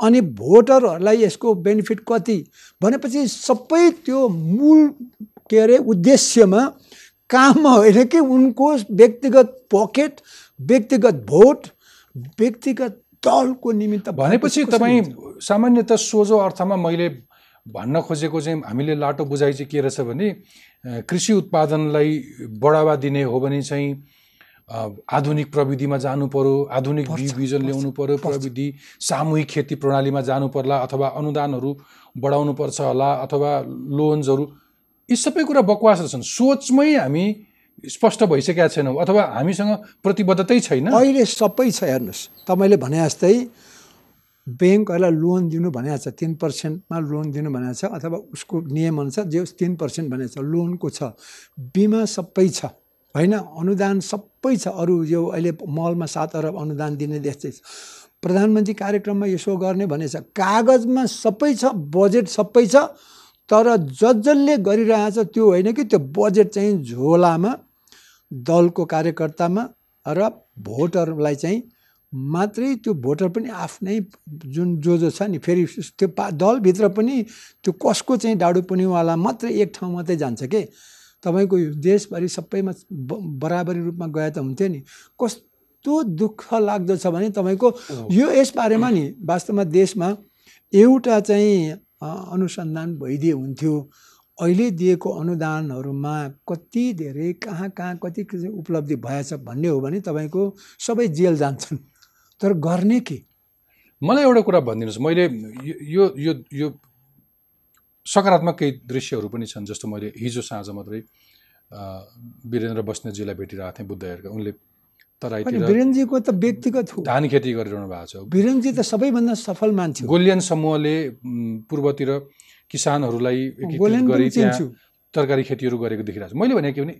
अनि भोटरहरूलाई यसको बेनिफिट कति भनेपछि सबै त्यो मूल के अरे उद्देश्यमा काममा होइन कि उनको व्यक्तिगत पकेट व्यक्तिगत भोट व्यक्तिगत दलको निमित्त भनेपछि तपाईँ? सामान्यतः सोझो अर्थमा मैले भन्न खोजेको चाहिँ हामीले लाटो बुझाइ चाहिँ के रहेछ भने कृषि उत्पादनलाई बढावा दिने हो भने चाहिँ आधुनिक प्रविधिमा जानु पर्यो आधुनिक बिजन ल्याउनु पर्यो प्रविधि सामूहिक खेती प्रणालीमा जानु पर्ला अथवा अनुदानहरू बढाउनु पर्छ होला अथवा लोन्सहरू यी सबै कुरा बकवास रहेछन् सोचमै हामी स्पष्ट भइसकेका छैनौँ अथवा हामीसँग प्रतिबद्धतै छैन। अहिले सबै छ हेर्नुहोस्। तपाईँले भने जस्तै ब्याङ्कहरूलाई लोन दिनु भनेको छ तिन पर्सेन्टमा लोन दिनु भनेको छ अथवा उसको नियमअनुसार जे तिन पर्सेन्ट भनेको छ लोनको छ। बिमा सबै छ। होइन? अनुदान सबै छ। अरू यो अहिले मलमा सात अरब अनुदान दिने देश चाहिँ। प्रधानमन्त्री कार्यक्रममा यसो गर्ने भनेको छ कागजमा सबै छ बजेट सबै छ तर जस जसले गरिरहेछ त्यो होइन कि त्यो बजेट चाहिँ झोलामा दलको कार्यकर्तामा र भोटरलाई चाहिँ मात्रै त्यो भोटर पनि आफ्नै जुन जो जो छ नि फेरि त्यो पा दलभित्र पनि त्यो कसको चाहिँ डाडु पुनिवाला मात्रै एक ठाउँ मात्रै जान्छ के? तपाईँको देशभरि सबैमा बराबरी रूपमा गए त हुन्थ्यो नि। कस्तो दुःख लाग्दो छ भने तपाईँको यो यसबारेमा नि वास्तवमा देशमा एउटा चाहिँ अनुसन्धान भइदिए हुन्थ्यो। अहिले दिएको अनुदानहरूमा कति धेरै कहाँ कहाँ कति उपलब्धि भएछ भन्ने हो भने तपाईँको सबै जेल जान्छन्। तर गर्ने के? मलाई एउटा कुरा भनिदिनुहोस्। मैले यो यो यो सकारात्मक केही दृश्यहरू पनि छन् जस्तो मैले हिजो साँझ मात्रै वीरेन्द्र बस्नेतजीलाई भेटिरहेको थिएँ बुद्धहेरका। उनले तराईतिर वीरेन्द्रजीको त व्यक्तिगत धान खेती गरिरहनु भएको छ। वीरेन्द्रजी त सबैभन्दा सफल मान्छे गोलियन समूहले पूर्वतिर किसानहरूलाई गरी त्यहाँ तरकारी खेतीहरू गरेको देखिरहेको छु। मैले भने के भने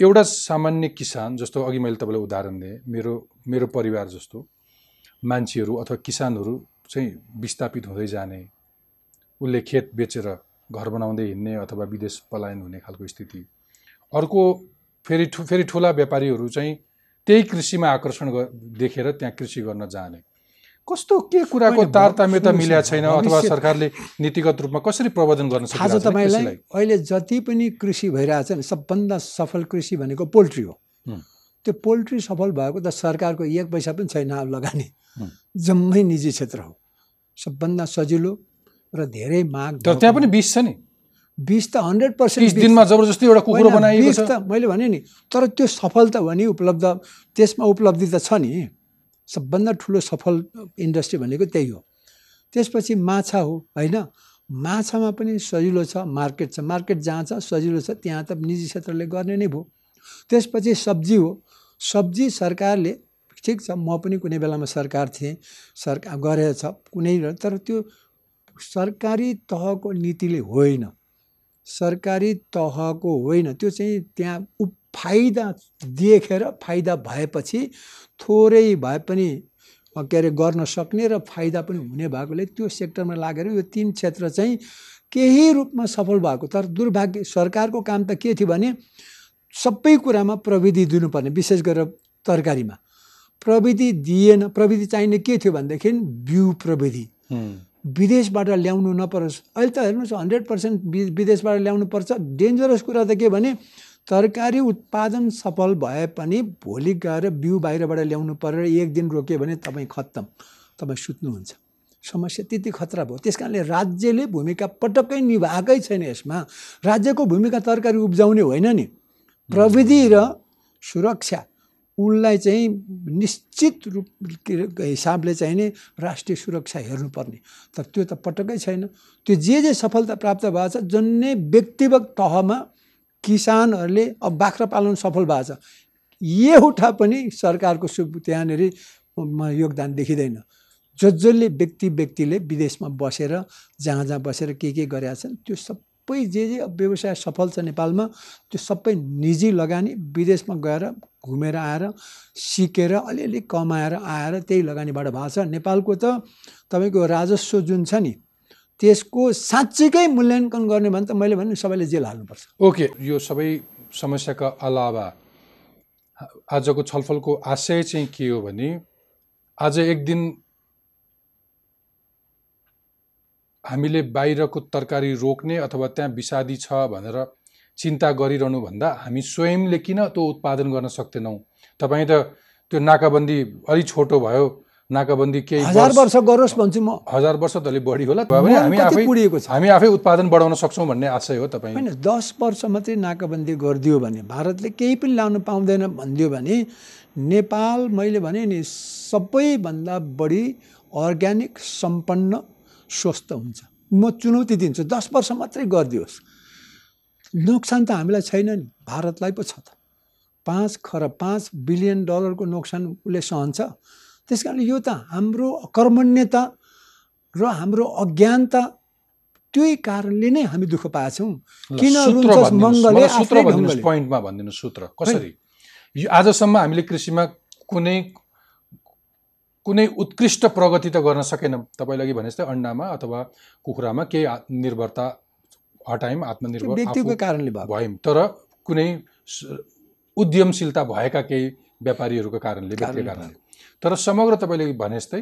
एउटा सामान्य किसान जस्तो अघि मैले तपाईँलाई उदाहरण दिएँ मेरो मेरो परिवार जस्तो मान्छेहरू अथवा किसानहरू चाहिँ विस्थापित हुँदै जाने उसले खेत बेचेर घर बनाउँदै हिँड्ने अथवा विदेश पलायन हुने खालको स्थिति अर्को फेरि ठु फेरि ठुला व्यापारीहरू चाहिँ त्यही कृषिमा आकर्षण देखेर त्यहाँ कृषि गर्न जाने कस्तो के कुराको तारतम्यता मिल्या छैन अथवा सरकारले नीतिगत रूपमा कसरी प्रबन्धन गर्न थाहा छ सकिरहेको छैन तपाईँलाई? अहिले जति पनि कृषि भइरहेछ नि सबभन्दा सफल कृषि भनेको पोल्ट्री हो। त्यो पोल्ट्री सफल भएको त सरकारको एक पैसा पनि छैन अब लगानी। जम्मै निजी क्षेत्र हो सबभन्दा सजिलो र धेरै माग तर त्यहाँ पनि बिस छ नि। बिस त हन्ड्रेड पर्सेन्ट दिनमा जबरजस्ती एउटा कुकुरो बनाइएको छ। त मैले भने नि तर त्यो सफल त हो नि उपलब्ध त्यसमा उपलब्धि त छ नि। सबभन्दा ठुलो सफल इन्डस्ट्री भनेको त्यही हो। त्यसपछि माछा हो होइन। माछामा पनि सजिलो छ मार्केट छ। मार्केट जहाँ छ सजिलो छ त्यहाँ त निजी क्षेत्रले गर्ने नै भयो। त्यसपछि सब्जी हो। सब्जी सरकारले ठिक छ म पनि कुनै बेलामा सरकार थिएँ सरकार गरेछ कुनै तर त्यो सरकारी तहको नीतिले होइन। सरकारी तहको होइन त्यो चाहिँ त्यहाँ उप फाइदा देखेर फाइदा भएपछि थोरै भए पनि के अरे गर्न सक्ने र फाइदा पनि हुने भएकोले त्यो सेक्टरमा लागेर यो तिन क्षेत्र चाहिँ केही रूपमा सफल भएको। तर दुर्भाग्य सरकारको काम त के थियो भने सबै कुरामा प्रविधि दिनुपर्ने विशेष गरेर तरकारीमा। प्रविधि दिएन प्रविधि चाहिने के थियो भनेदेखि बिउ प्रविधि। विदेशबाट ल्याउनु नपरोस्। अहिले त हेर्नुहोस् हन्ड्रेड पर्सेन्ट विदेशबाट ल्याउनु पर्छ डेन्जरस कुरा त के भने तरकारी उत्पादन सफल भए पनि भोलि गएर बिउ बाहिरबाट ल्याउनु परेर एक दिन रोक्यो भने तपाईँ खत्तम तपाईँ सुत्नुहुन्छ। समस्या त्यति खतरा भयो। त्यस कारणले राज्यले भूमिका पटक्कै निभाएकै छैन यसमा। राज्यको भूमिका तरकारी उब्जाउने होइन नि। प्रविधि र सुरक्षा उसलाई चाहिँ निश्चित रूप हिसाबले चाहिँ नि राष्ट्रिय सुरक्षा हेर्नुपर्ने। तर त्यो त पटक्कै छैन। त्यो जे जे सफलता प्राप्त भएको छ जन्नै व्यक्तिगत तहमा किसानहरूले अब बाख्रा पालन सफल भएको छ एउटा पनि सरकारको सु त्यहाँनिर योगदान देखिँदैन। जस जसले व्यक्ति व्यक्तिले विदेशमा बसेर जहाँ जहाँ बसेर के के गरेका छन् त्यो सब सबै जे जे व्यवसाय सफल छ नेपालमा त्यो सबै निजी लगानी विदेशमा गएर घुमेर आएर सिकेर अलिअलि कमाएर आएर त्यही लगानीबाट भएको छ। नेपालको त तपाईँको राजस्व जुन छ नि त्यसको साँच्चीकै मूल्याङ्कन गर्ने भने त मैले भने सबैले जेल हाल्नुपर्छ। ओके यो सबै समस्याका अलावा आजको छलफलको आशय चाहिँ के हो भने आज एक दिन हामीले बाहिरको तरकारी रोक्ने अथवा त्यहाँ विषादी छ भनेर चिन्ता गरिरहनुभन्दा हामी स्वयंले किन त्यो उत्पादन गर्न सक्दैनौँ? तपाईँ त त्यो नाकाबन्दी अलिक छोटो भयो नाकाबन्दी केही हजार वर्ष गरोस् भन्छु म। हजार वर्ष त अलिक बढी होला। हामी आफै छ? हामी आफै उत्पादन बढाउन सक्छौँ भन्ने आशय हो तपाईँ। होइन दस वर्ष मात्रै नाकाबन्दी गरिदियो भने भारतले केही पनि लाउनु पाउँदैन भनिदियो भने नेपाल मैले भने नि सबैभन्दा बढी अर्ग्यानिक सम्पन्न स्वस्थ हुन्छ। म चुनौती दिन्छु दस वर्ष मात्रै गरिदियोस्। नोक्सान त हामीलाई छैन नि भारतलाई पो छ त। पाँच खरब पाँच बिलियन डलरको नोक्सान उसले सहन्छ। त्यस कारणले यो त हाम्रो अकर्मण्यता र हाम्रो अज्ञानता त्यही कारणले नै हामी दुःख पाएछौँ। किन सूत्र भनिदिनुहोस्। पोइन्टमा भनिदिनुहोस् सूत्र। कसरी? यो आजसम्म हामीले कृषिमा कुनै कुनै उत्कृष्ट प्रगति त गर्न सकेनौँ। तपाईँले अघि भने जस्तै अन्डामा अथवा कुखुरामा केही निर्भरता हटायौँ आत्मनिर्भर व्यक्तिको कारणले भयो। तर कुनै उद्यमशीलता भएका केही व्यापारीहरूको कारणले व्यक्तिको कारणले तर समग्र तपाईँले भने जस्तै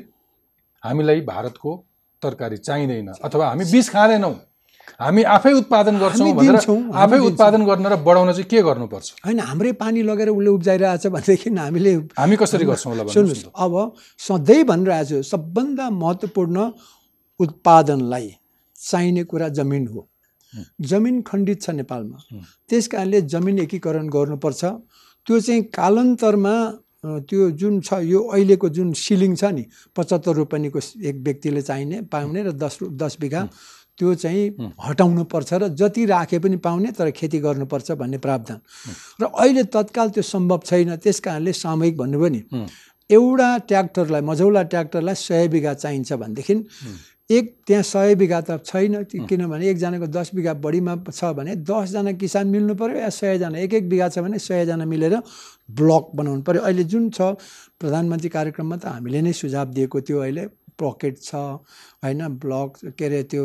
हामीलाई भारतको तरकारी चाहिँदैन अथवा हामी बिस खाँदैनौँ। हामी आफै उत्पादन गर्छौँ भनेर आफै। उत्पादन गर्न र बढाउन चाहिँ के गर्नुपर्छ? होइन हाम्रै पानी लगेर उसले उब्जाइरहेछ भनेदेखि हामीले हामी कसरी गर्छौँ होला सुन्नुहोस् अब सधैँ भनिरहेको छु सबभन्दा महत्त्वपूर्ण उत्पादनलाई चाहिने कुरा जमिन हो। जमिन खण्डित छ नेपालमा। त्यस कारणले जमिन एकीकरण गर्नुपर्छ। त्यो चाहिँ कालान्तरमा त्यो जुन छ यो अहिलेको जुन सिलिङ छ नि पचहत्तर रुपियाँको एक व्यक्तिले चाहिने पाउने र दस दस बिघा त्यो चाहिँ हटाउनु पर्छ र जति राखे पनि पाउने तर खेती गर्नुपर्छ भन्ने प्रावधान। र अहिले तत्काल त्यो सम्भव छैन त्यस कारणले सामूहिक भन्नुभयो नि एउटा ट्र्याक्टरलाई मझौला ट्र्याक्टरलाई सय बिघा चाहिन्छ भनेदेखि एक त्यहाँ सय बिघा त छैन किनभने एकजनाको दस बिघा बढीमा छ भने दसजना किसान मिल्नु पऱ्यो या सयजना एक एक बिघा छ भने सयजना मिलेर ब्लक बनाउनु पऱ्यो अहिले जुन छ प्रधानमन्त्री कार्यक्रममा त हामीले नै सुझाव दिएको थियो अहिले। पकेट छ होइन ब्लक के अरे त्यो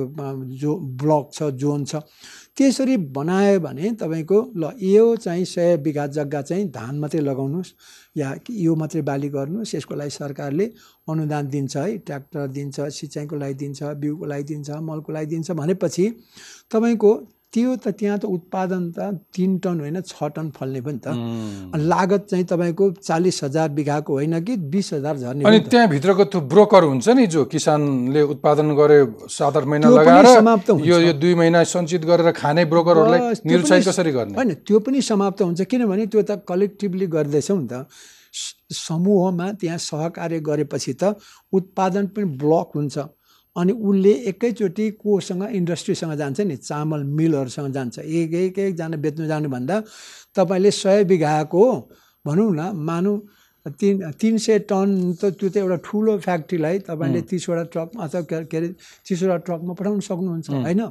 जो ब्लक छ जोन छ। त्यसरी बनायो भने तपाईँको ल यो चाहिँ सय बिघा जग्गा चाहिँ धान मात्रै लगाउनुहोस् या यो मात्रै बाली गर्नुहोस्। यसको लागि सरकारले अनुदान दिन्छ है ट्र्याक्टर दिन्छ सिँचाइको लागि दिन्छ बिउको लागि दिन्छ मलको लागि दिन्छ भनेपछि तपाईँको त्यो त त्यहाँ त उत्पादन त तिन टन होइन छ टन फल्ने पनि त। लागत चाहिँ तपाईँको चालिस हजार बिघाको होइन कि बिस हजार झर्ने अनि। त्यहाँभित्रको त्यो ब्रोकर हुन्छ नि जो किसानले उत्पादन गरे सात आठ महिना लगाएर समाप्त हुन्छ। यो यो दुई महिना सञ्चित गरेर खाने ब्रोकरहरूलाई निरुत्साहित कसरी गर्ने? होइन त्यो पनि समाप्त हुन्छ। किनभने त्यो त कलेक्टिभली गर्दैछौँ नि त। समूहमा त्यहाँ सहकार्य गरेपछि त उत्पादन पनि ब्लक हुन्छ। अनि उसले एकैचोटि कोसँग इन्डस्ट्रीसँग जान्छ नि चामल मिलहरूसँग जान्छ। एक एक एकजना बेच्नु जानुभन्दा तपाईँले सय बिघाको भनौँ न मानौँ तिन तिन सय टन त त्यो त एउटा ठुलो फ्याक्ट्रीलाई तपाईँले तिसवटा ट्रकमा अथवा के के अरे तिसवटा ट्रकमा पठाउन सक्नुहुन्छ होइन?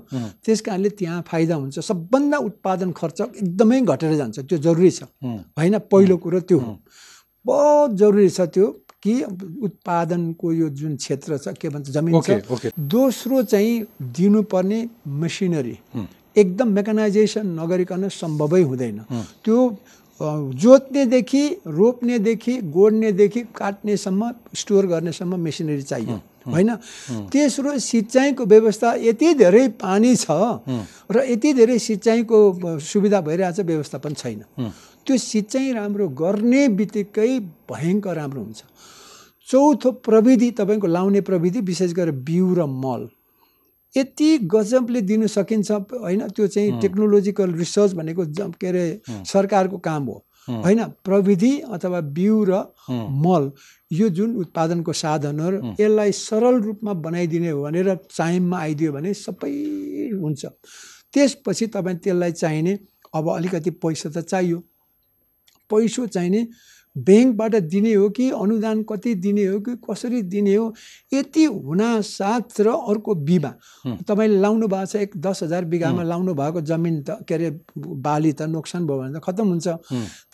त्यस कारणले त्यहाँ फाइदा हुन्छ। सबभन्दा उत्पादन खर्च एकदमै घटेर जान्छ। त्यो जरुरी छ। होइन? पहिलो कुरो त्यो हो। बहुत जरुरी छ त्यो। कि उत्पादनको यो जुन क्षेत्र छ के भन्छ जमिन ओके छ दोस्रो चाहिँ दिनुपर्ने मेसिनरी एकदम मेकानाइजेसन नगरिकन सम्भवै हुँदैन। त्यो जोत्नेदेखि रोप्नेदेखि गोड्नेदेखि काट्नेसम्म स्टोर गर्नेसम्म मेसिनरी चाहियो। होइन? तेस्रो सिँचाइको व्यवस्था यति धेरै पानी छ र यति धेरै सिँचाइको सुविधा भइरहेछ व्यवस्थापन छैन। त्यो सिँचाइ राम्रो गर्ने बित्तिकै भयङ्कर राम्रो हुन्छ। चौथो प्रविधि तपाईँको लाउने प्रविधि विशेष गरेर बिउ र मल। यति गजबले दिनु सकिन्छ होइन? त्यो चाहिँ टेक्नोलोजिकल रिसर्च भनेको के अरे सरकारको काम हो। होइन? प्रविधि अथवा बिउ र मल यो जुन उत्पादनको साधनहरू यसलाई सरल रूपमा बनाइदिने हो भनेर टाइममा आइदियो भने सबै हुन्छ। त्यसपछि तपाईँ त्यसलाई चाहिने अब अलिकति पैसा त चाहियो। पैसो चाहिने ब्याङ्कबाट दिने हो कि अनुदान कति दिने हो कि कसरी दिने हो यति हुनासाथ र अर्को बिमा। तपाईँले लाउनु भएको छ एक दस हजार बिघामा लाउनु भएको जमिन त के अरे बाली त नोक्सान भयो भने त खत्तम हुन्छ।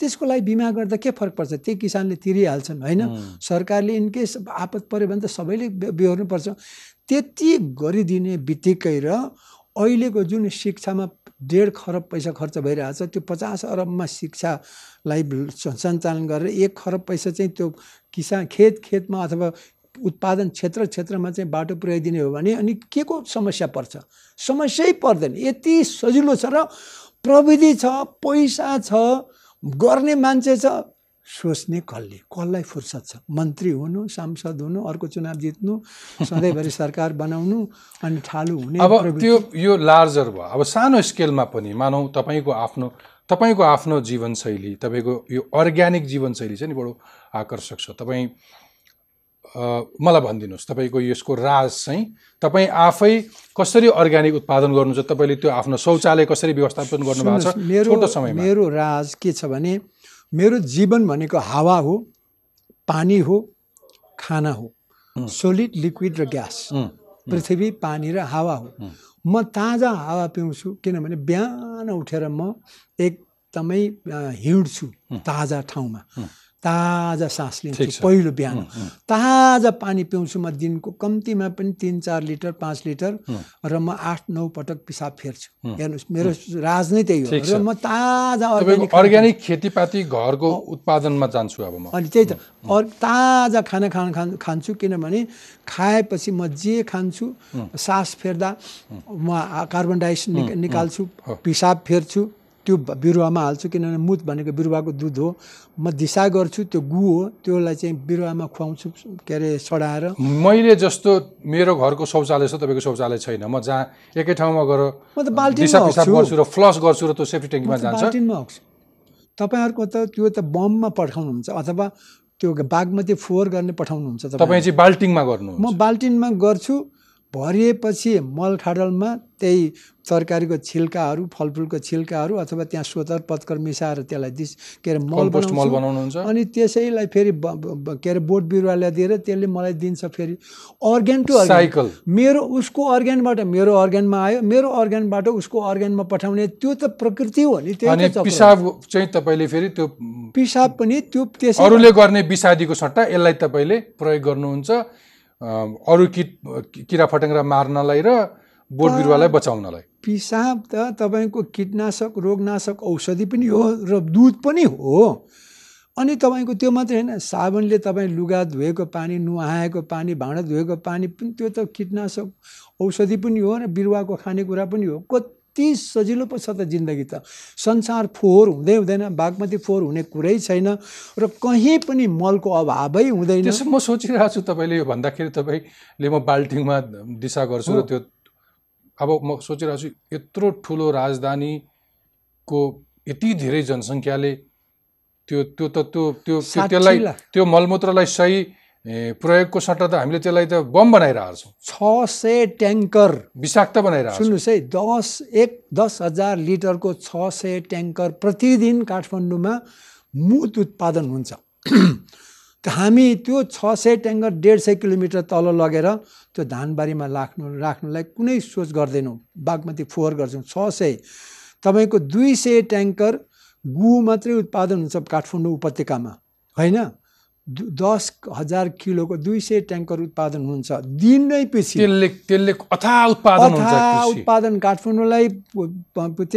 त्यसको लागि बिमा गर्दा के फरक पर्छ त्यही किसानले तिरिहाल्छन् होइन। सरकारले इनकेस आपत पऱ्यो भने त सबैले बेहोर्नुपर्छ त्यति गरिदिने बित्तिकै र अहिलेको जुन शिक्षामा डेढ खरब पैसा खर्च भइरहेछ त्यो पचास अरबमा शिक्षालाई स- सञ्चालन गरेर एक खरब पैसा चाहिँ त्यो किसान खेत खेतमा अथवा उत्पादन क्षेत्र क्षेत्रमा चाहिँ बाटो पुर्याइदिने हो भने अनि के को समस्या पर्छ? समस्यै पर्दैन। यति सजिलो छ र प्रविधि छ पैसा छ गर्ने मान्छे छ। सोच्ने कसले कसलाई फुर्सद छ? मन्त्री हुनु सांसद हुनु अर्को चुनाव जित्नु सधैँभरि सरकार बनाउनु अनि ठालु हुने अब। त्यो यो लार्जर भयो। अब सानो स्केलमा पनि मानौ तपाईँको आफ्नो तपाईँको आफ्नो जीवनशैली तपाईँको यो अर्ग्यानिक जीवनशैली चाहिँ नि बडो आकर्षक छ। तपाईँ मलाई भनिदिनुहोस् तपाईँको यसको राज चाहिँ तपाईँ आफै कसरी अर्ग्यानिक उत्पादन गर्नुहुन्छ? तपाईँले त्यो आफ्नो शौचालय कसरी व्यवस्थापन गर्नुभएको छ? मेरो समयमा। मेरो राज के छ भने मेरो जीवन भनेको हावा हो पानी हो खाना हो। सोलिड लिक्विड र ग्यास पृथ्वी पानी र हावा हो। म ताजा हावा पिउँछु किनभने बिहान उठेर म एकदमै हिँड्छु ताजा ठाउँमा। ताजा सास लिन्छु। पहिलो बिहान। ताजा पानी पिउँछु म दिनको कम्तीमा पनि तिन चार लिटर पाँच लिटर। र म आठ नौ पटक पिसाब फेर्छु। हेर्नुहोस् मेरो राज नै त्यही हो। र म ताजा अर्ग्यानिक अर्ग्यानिक खेतीपाती घरको उत्पादनमा जान्छु अब म अनि त्यही त ताजा खाना खान खान खान्छु किनभने खाएपछि म जे खान्छु सास फेर्दा म कार्बन डाइअक्साइड निक- निकाल्छु। पिसाब फेर्छु त्यो बिरुवामा हाल्छु किनभने मुत भनेको बिरुवाको दुध हो। म दिशा गर्छु त्यो गु हो त्यसलाई चाहिँ बिरुवामा खुवाउँछु के अरे सडाएर। मैले जस्तो मेरो घरको शौचालय छ तपाईँको शौचालय छैन। म जहाँ एकै ठाउँमा गएर म त बाल्टिनमा दिसा। गर्छु र फ्लस गर्छु र त्यो सेफ्टी ट्याङ्कीमा जान्छ। बाल्टिनमा हग्छु तपाईँहरूको त त्यो त बममा पठाउनुहुन्छ अथवा त्यो बागमती फोहोर गर्ने पठाउनुहुन्छ तपाईँ चाहिँ बाल्टिङमा गर्नु म बाल्टिनमा गर्छु भरिएपछि मल खाडलमा त्यही तरकारीको छिल्काहरू फलफुलको छिल्काहरू अथवा त्यहाँ सोतर पत्कर मिसाएर त्यसलाई दिस के अरे मल बनाउनुहुन्छ। अनि त्यसैलाई फेरि के अरे बोट बिरुवालाई दिएर त्यसले मलाई दिन्छ फेरि। अर्ग्यान टु साइकल मेरो उसको अर्ग्यानबाट मेरो अर्ग्यानमा आयो मेरो अर्ग्यानबाट उसको अर्ग्यानमा पठाउने त्यो त प्रकृति हो नि त्यही अनि त चक्र हो। पिसाब चाहिँ तपाईँले फेरि त्यो पिसाब पनि त्यो त्यसै अरूले गर्ने विषादीको सट्टा यसलाई तपाईँले प्रयोग गर्नुहुन्छ। अरू किट किरा फटेङ्ग्रा मार्नलाई र बोट बिरुवालाई बचाउनलाई। पिसाब त तपाईँको कीटनाशक रोगनाशक औषधि पनि हो र दुध पनि हो। अनि तपाईँको त्यो मात्रै होइन साबुनले तपाईँ लुगा धोएको पानी नुहाएको पानी भाँडा धोएको पानी पनि त्यो त कीटनाशक औषधि पनि हो र बिरुवाको खानेकुरा पनि हो। कति सजिलो पो छ त जिन्दगी त संसार फोहोर हुँदै हुँदैन बागमती फोहोर हुने कुरै छैन र कहीँ पनि मलको अभावै हुँदैन त्यसो म सोचिरहेको छु तपाईँले यो भन्दाखेरि तपाईँले म बाल्टिङमा दिशा गर्छु र त्यो अब म सोचिरहेको छु यत्रो ठुलो राजधानीको यति धेरै जनसङ्ख्याले त्यो त्यो त त्यो त्यो त्यसलाई। त्यो मलमूत्रलाई सही प्रयोगको सट्टा त हामीले त्यसलाई त बम बनाइरहेको छौँ छ सय ट्याङ्कर। विषाक्त बनाइरहेको छौँ सुन्नुहोस् है दस एक दस हजार लिटरको छ सय ट्याङ्कर प्रतिदिन काठमाडौँमा मुत उत्पादन हुन्छ। त हामी त्यो छ सय ट्याङ्कर डेढ सय किलोमिटर तल लगेर त्यो धानबारीमा राख्नु राख्नुलाई कुनै सोच गर्दैनौँ। बागमती फोहोर गर्छौँ छ सय तपाईँको दुई सय ट्याङ्कर गु मात्रै उत्पादन हुन्छ काठमाडौँ उपत्यकामा होइन? दस हजार किलोको दुई सय ट्याङ्कर उत्पादन हुन्छ। दिनै पछि त्यसले त्यसले अथा उत्पादन उत्पादन काठमाडौँलाई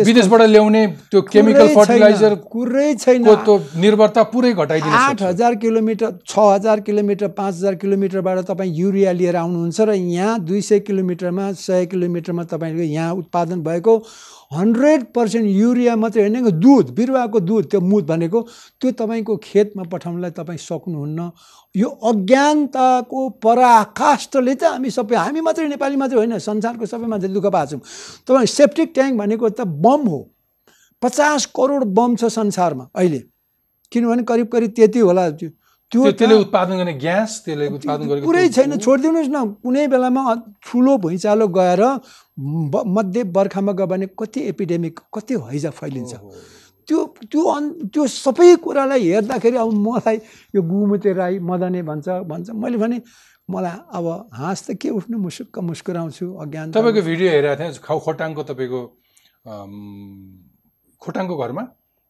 विदेशबाट ल्याउने त्यो केमिकल फर्टिलाइजर कुरै छैन। त्यो निर्भरता पुरै घटाइदिन आठ हजार किलोमिटर छ हजार किलोमिटर पाँच हजार किलोमिटरबाट तपाईँ युरिया लिएर आउनुहुन्छ र यहाँ दुई सय किलोमिटरमा सय किलोमिटरमा तपाईँको यहाँ उत्पादन भएको हन्ड्रेड पर्सेन्ट युरिया मात्रै होइन दुध बिरुवाको दुध त्यो मुद भनेको त्यो तपाईँको खेतमा पठाउनलाई तपाईँ सक्नुहुन्न। यो अज्ञानताको पराकाष्ठले त हामी सबै हामी मात्रै नेपाली मात्रै होइन संसारको सबै मान्छे दुःख पाएको छौँ। तपाईँ सेप्टिक ट्याङ्क भनेको त बम हो। पचास करोड बम छ संसारमा अहिले। किनभने करिब करिब त्यति होला त्यो त्यो त्यसले उत्पादन गर्ने ग्यास त्यसले उत्पादन गरेको त्यो- छैन छोडिदिनुहोस् न। कुनै बेलामा ठुलो भुइँचालो गएर मध्य बर्खामा गयो भने कति एपिडेमिक कति हैजा फैलिन्छ। त्यो त्यो अन् त्यो सबै कुरालाई हेर्दाखेरि अब मलाई यो गुमुते राई मदने भन्छ भन्छ। मैले भने मलाई अब हाँस त के उठ्नु? मुसुक्क मुस्कुराउँछु अज्ञान तपाईँको भिडियो हेरेको थिएँ खाउ खोटाङको तपाईँको खोटाङको घरमा?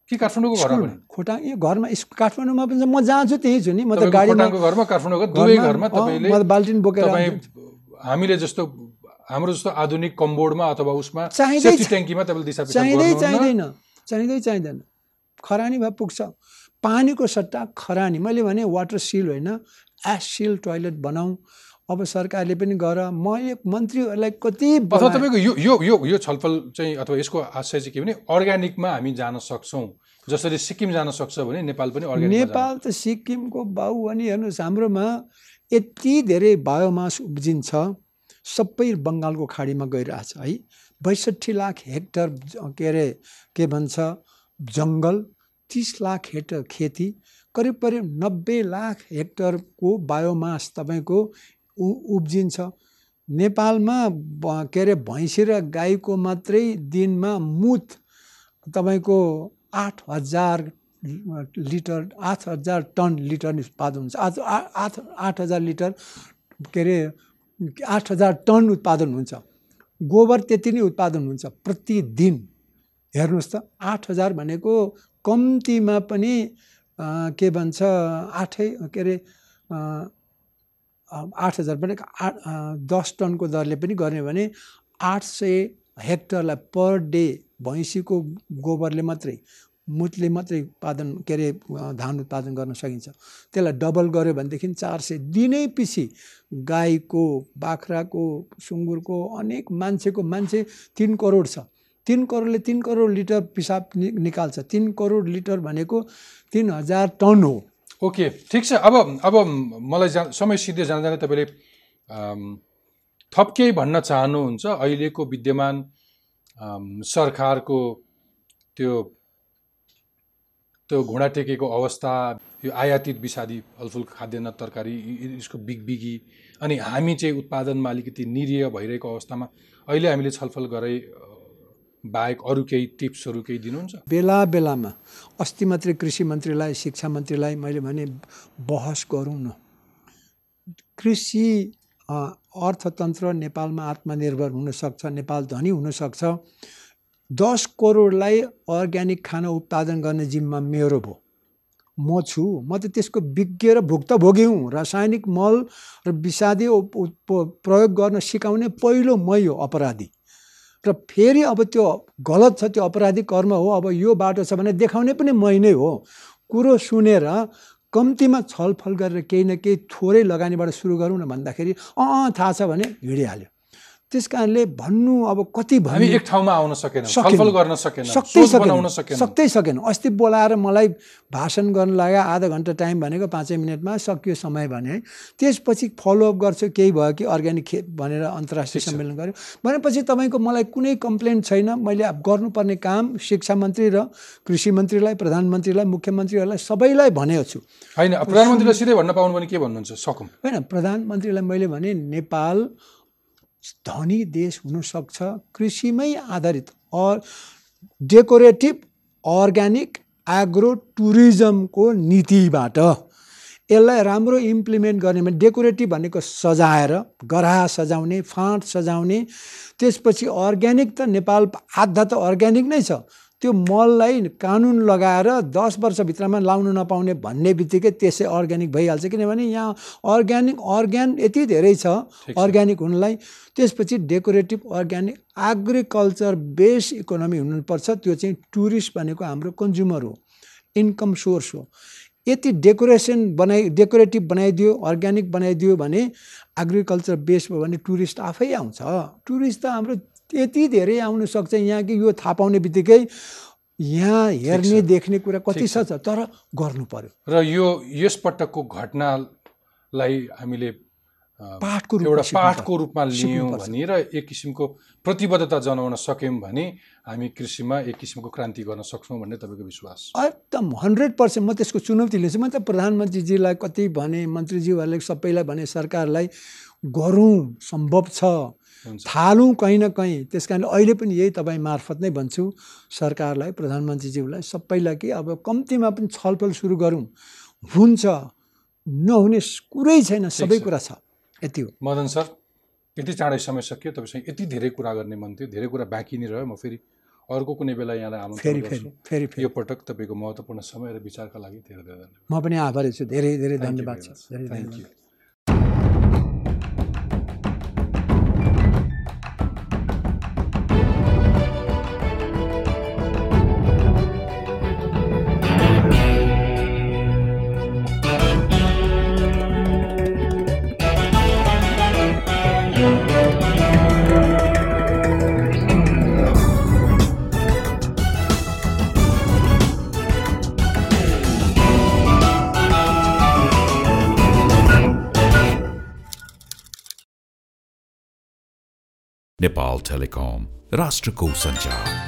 कि काठमाडौँको घरमा पनि? खोटाङ यो घरमा काठमाडौँमा पनि म जान्छु त्यहीँ छु नि। म त गाडीमा घरमा काठमाडौँको दुवै घरमा तपाईँले बाल्टिन बोकेर। हामीले जस्तो हाम्रो जस्तो आधुनिक कम्बोर्डमा अथवा उसमा सेफ्टी ट्याङ्कीमा तपाईँले दिशा पिसाब चाहिँदै। चाहिँदैन चाहिँदै चाहिँदैन। खरानी भए पुग्छ। पानीको सट्टा खरानी। मैले भने वाटर सिल होइन एस सिल टोइलेट बनाऊ। अब सरकारले पनि गर म एक मन्त्रीहरूलाई कति अथवा। तपाईँको यो यो यो यो छलफल चाहिँ अथवा यसको आशय चाहिँ के भने अर्ग्यानिकमा हामी जान सक्छौँ जसरी सिक्किम जान सक्छ भने नेपाल पनि अर्ग्यानिक नेपाल त सिक्किमको बाउ अनि हेर्नुहोस् हाम्रोमा यति धेरै बायोमास उब्जिन्छ सबै बङ्गालको खाडीमा गइरहेछ है बैसठी लाख हेक्टर के अरे के भन्छ जङ्गल तिस लाख हेक्टर खेती करिब करिब नब्बे लाख हेक्टरको बायोमास तपाईँको उ उब्जिन्छ। नेपालमा के अरे भैँसी र गाईको मात्रै दिनमा मुत तपाईँको आठ हजार लिटर आठ हजार टन लिटर उत्पादन हुन्छ। आज आठ आठ हजार लिटर के अरे आठ हजार टन उत्पादन हुन्छ। गोबर त्यति नै उत्पादन हुन्छ प्रतिदिन। हेर्नुहोस् त आठ हजार भनेको कम्तीमा पनि के भन्छ आठै के अरे आठ हजार अ, दस टनको दरले पनि गर्ने भने आठ सय हेक्टरलाई पर डे भैँसीको गोबरले मात्रै मुतले मात्रै उत्पादन के अरे धान उत्पादन गर्न सकिन्छ। त्यसलाई डबल गऱ्यो भनेदेखि चार सय दिनै पछि गाईको बाख्राको सुँगुरको अनेक मान्छेको मान्छे तिन करोड छ। तिन करोडले तिन करोड लिटर पिसाब नि निकाल्छ। तिन करोड लिटर भनेको तिन हजार टन हो। ओके ठिक छ। अब अब मलाई जा समय सिधै जाँदा जाँदै तपाईँले थप केही भन्न चाहनुहुन्छ। अहिलेको विद्यमान सरकारको त्यो त्यो घुँडा टेकेको अवस्था यो आयातित विषादी फलफुल खाद्यान्न तरकारी यसको बिगबिगी अनि हामी चाहिँ उत्पादनमा अलिकति निरीह भइरहेको अवस्थामा अहिले हामीले छलफल गरे बाहेक अरू केही टिप्सहरू केही दिनुहुन्छ? बेला बेलामा अस्ति मात्रै कृषि मन्त्रीलाई शिक्षा मन्त्रीलाई मैले भने बहस गरौँ न। कृषि अर्थतन्त्र नेपालमा आत्मनिर्भर हुनसक्छ नेपाल धनी हुनसक्छ। दस करोडलाई अर्ग्यानिक खाना उत्पादन गर्ने जिम्मा मेरो भयो। म छु म त त्यसको विज्ञ र भुक्तभोगी हुँ। रासायनिक मल र विषादी प्रयोग गर्न सिकाउने पहिलो मै हो अपराधी। र फेरि अब त्यो गलत छ त्यो अपराधिक कर्म हो अब यो बाटो छ भने देखाउने पनि मै नै हो। कुरो सुनेर कम्तीमा छलफल गरेर केही न केही थोरै लगानीबाट सुरु गरौँ न भन्दाखेरि अँ थाहा छ भने हिँडिहाल्यो। त्यस कारणले भन्नु अब कति भन्नु एक ठाउँमा आउन सकेनौँ। छलफल गर्न सकेनौँ सक्दै सकेनौँ सक्दै सकेन। अस्ति बोलाएर मलाई भाषण गर्न लाग्यो आधा घन्टा टाइम भनेको पाँचै मिनटमा सकियो समय भने है। त्यसपछि फलोअप गर्छु केही भयो कि अर्ग्यानिक खेत भनेर अन्तर्राष्ट्रिय सम्मेलन गऱ्यो भनेपछि तपाईँको मलाई कुनै कम्प्लेन छैन मैले अब गर्नुपर्ने काम शिक्षा मन्त्री र कृषि मन्त्रीलाई प्रधानमन्त्रीलाई मुख्यमन्त्रीहरूलाई सबैलाई भनेको छु। होइन प्रधानमन्त्रीलाई सिधै भन्न पाउनु भने के भन्नुहुन्छ? सकौँ। होइन प्रधानमन्त्रीलाई मैले भने नेपाल धनी देश हुनसक्छ। कृषिमै आधारित अर डेकोरेटिभ अर्ग्यानिक एग्रो टुरिज्मको नीतिबाट। यसलाई राम्रो इम्प्लिमेन्ट गर्ने भने डेकोरेटिभ भनेको सजाएर गराहा सजाउने फाँट सजाउने त्यसपछि अर्ग्यानिक त नेपाल आधा त अर्ग्यानिक नै छ। त्यो मललाई कानुन लगाएर दस वर्षभित्रमा लाउनु नपाउने भन्ने बित्तिकै त्यसै अर्ग्यानिक भइहाल्छ। किनभने यहाँ अर्ग्यानिक अर्ग्यान यति धेरै छ अर्ग्यानिक हुनलाई त्यसपछि decorative organic agriculture base economy हुनुपर्छ। त्यो चाहिँ टुरिस्ट भनेको हाम्रो कन्ज्युमर हो इन्कम सोर्स हो। यति डेकोरेसन बनाइ डेकोरेटिभ बनाइदियो अर्ग्यानिक बनाइदियो भने एग्रिकल्चर बेस भयो भने टुरिस्ट आफै आउँछ। टुरिस्ट त हाम्रो यति धेरै आउन सक्छ यहाँ कि यो थाहा पाउने बित्तिकै यहाँ हेर्ने देख्ने कुरा कति छ। तर गर्नु पर्यो। र यो यसपटकको घटनालाई हामीले पाठको एउटा पाठको रूपमा लियौँ। भने र एक किसिमको प्रतिबद्धता जनाउन सक्यौँ भने हामी कृषिमा एक किसिमको क्रान्ति गर्न सक्छौँ भन्ने तपाईँको विश्वास। एकदम हन्ड्रेड पर्सेन्ट म त्यसको चुनौती लिन्छु। म त प्रधानमन्त्रीजीलाई कति भने मन्त्रीज्यूहरूले सबैलाई भने सरकारलाई गरौँ सम्भव छ। थालौँ कहीँ न कहीँ। त्यस कारणले अहिले पनि यही तपाईँ मार्फत नै भन्छु सरकारलाई प्रधानमन्त्रीज्यूलाई सबैलाई कि अब कम्तीमा पनि छलफल सुरु गरौँ। हुन्छ नहुने कुरै छैन सबै। कुरा छ। यति हो। मदन सर यति चाँडै समय सकियो तपाईँसँग यति धेरै कुरा गर्ने मन थियो धेरै कुरा बाँकी नै रह्यो। म फेरि अर्को कुनै बेला यहाँलाई आमन्त्रण फेरि फेरि फेरि फेरि। यो पटक तपाईँको महत्त्वपूर्ण समय र विचारका लागि धेरै धेरै धन्यवाद। म पनि आभारी छु। धेरै धेरै धन्यवाद छ। much. धेरै नेपाल टेलीकॉम राष्ट्र को संचार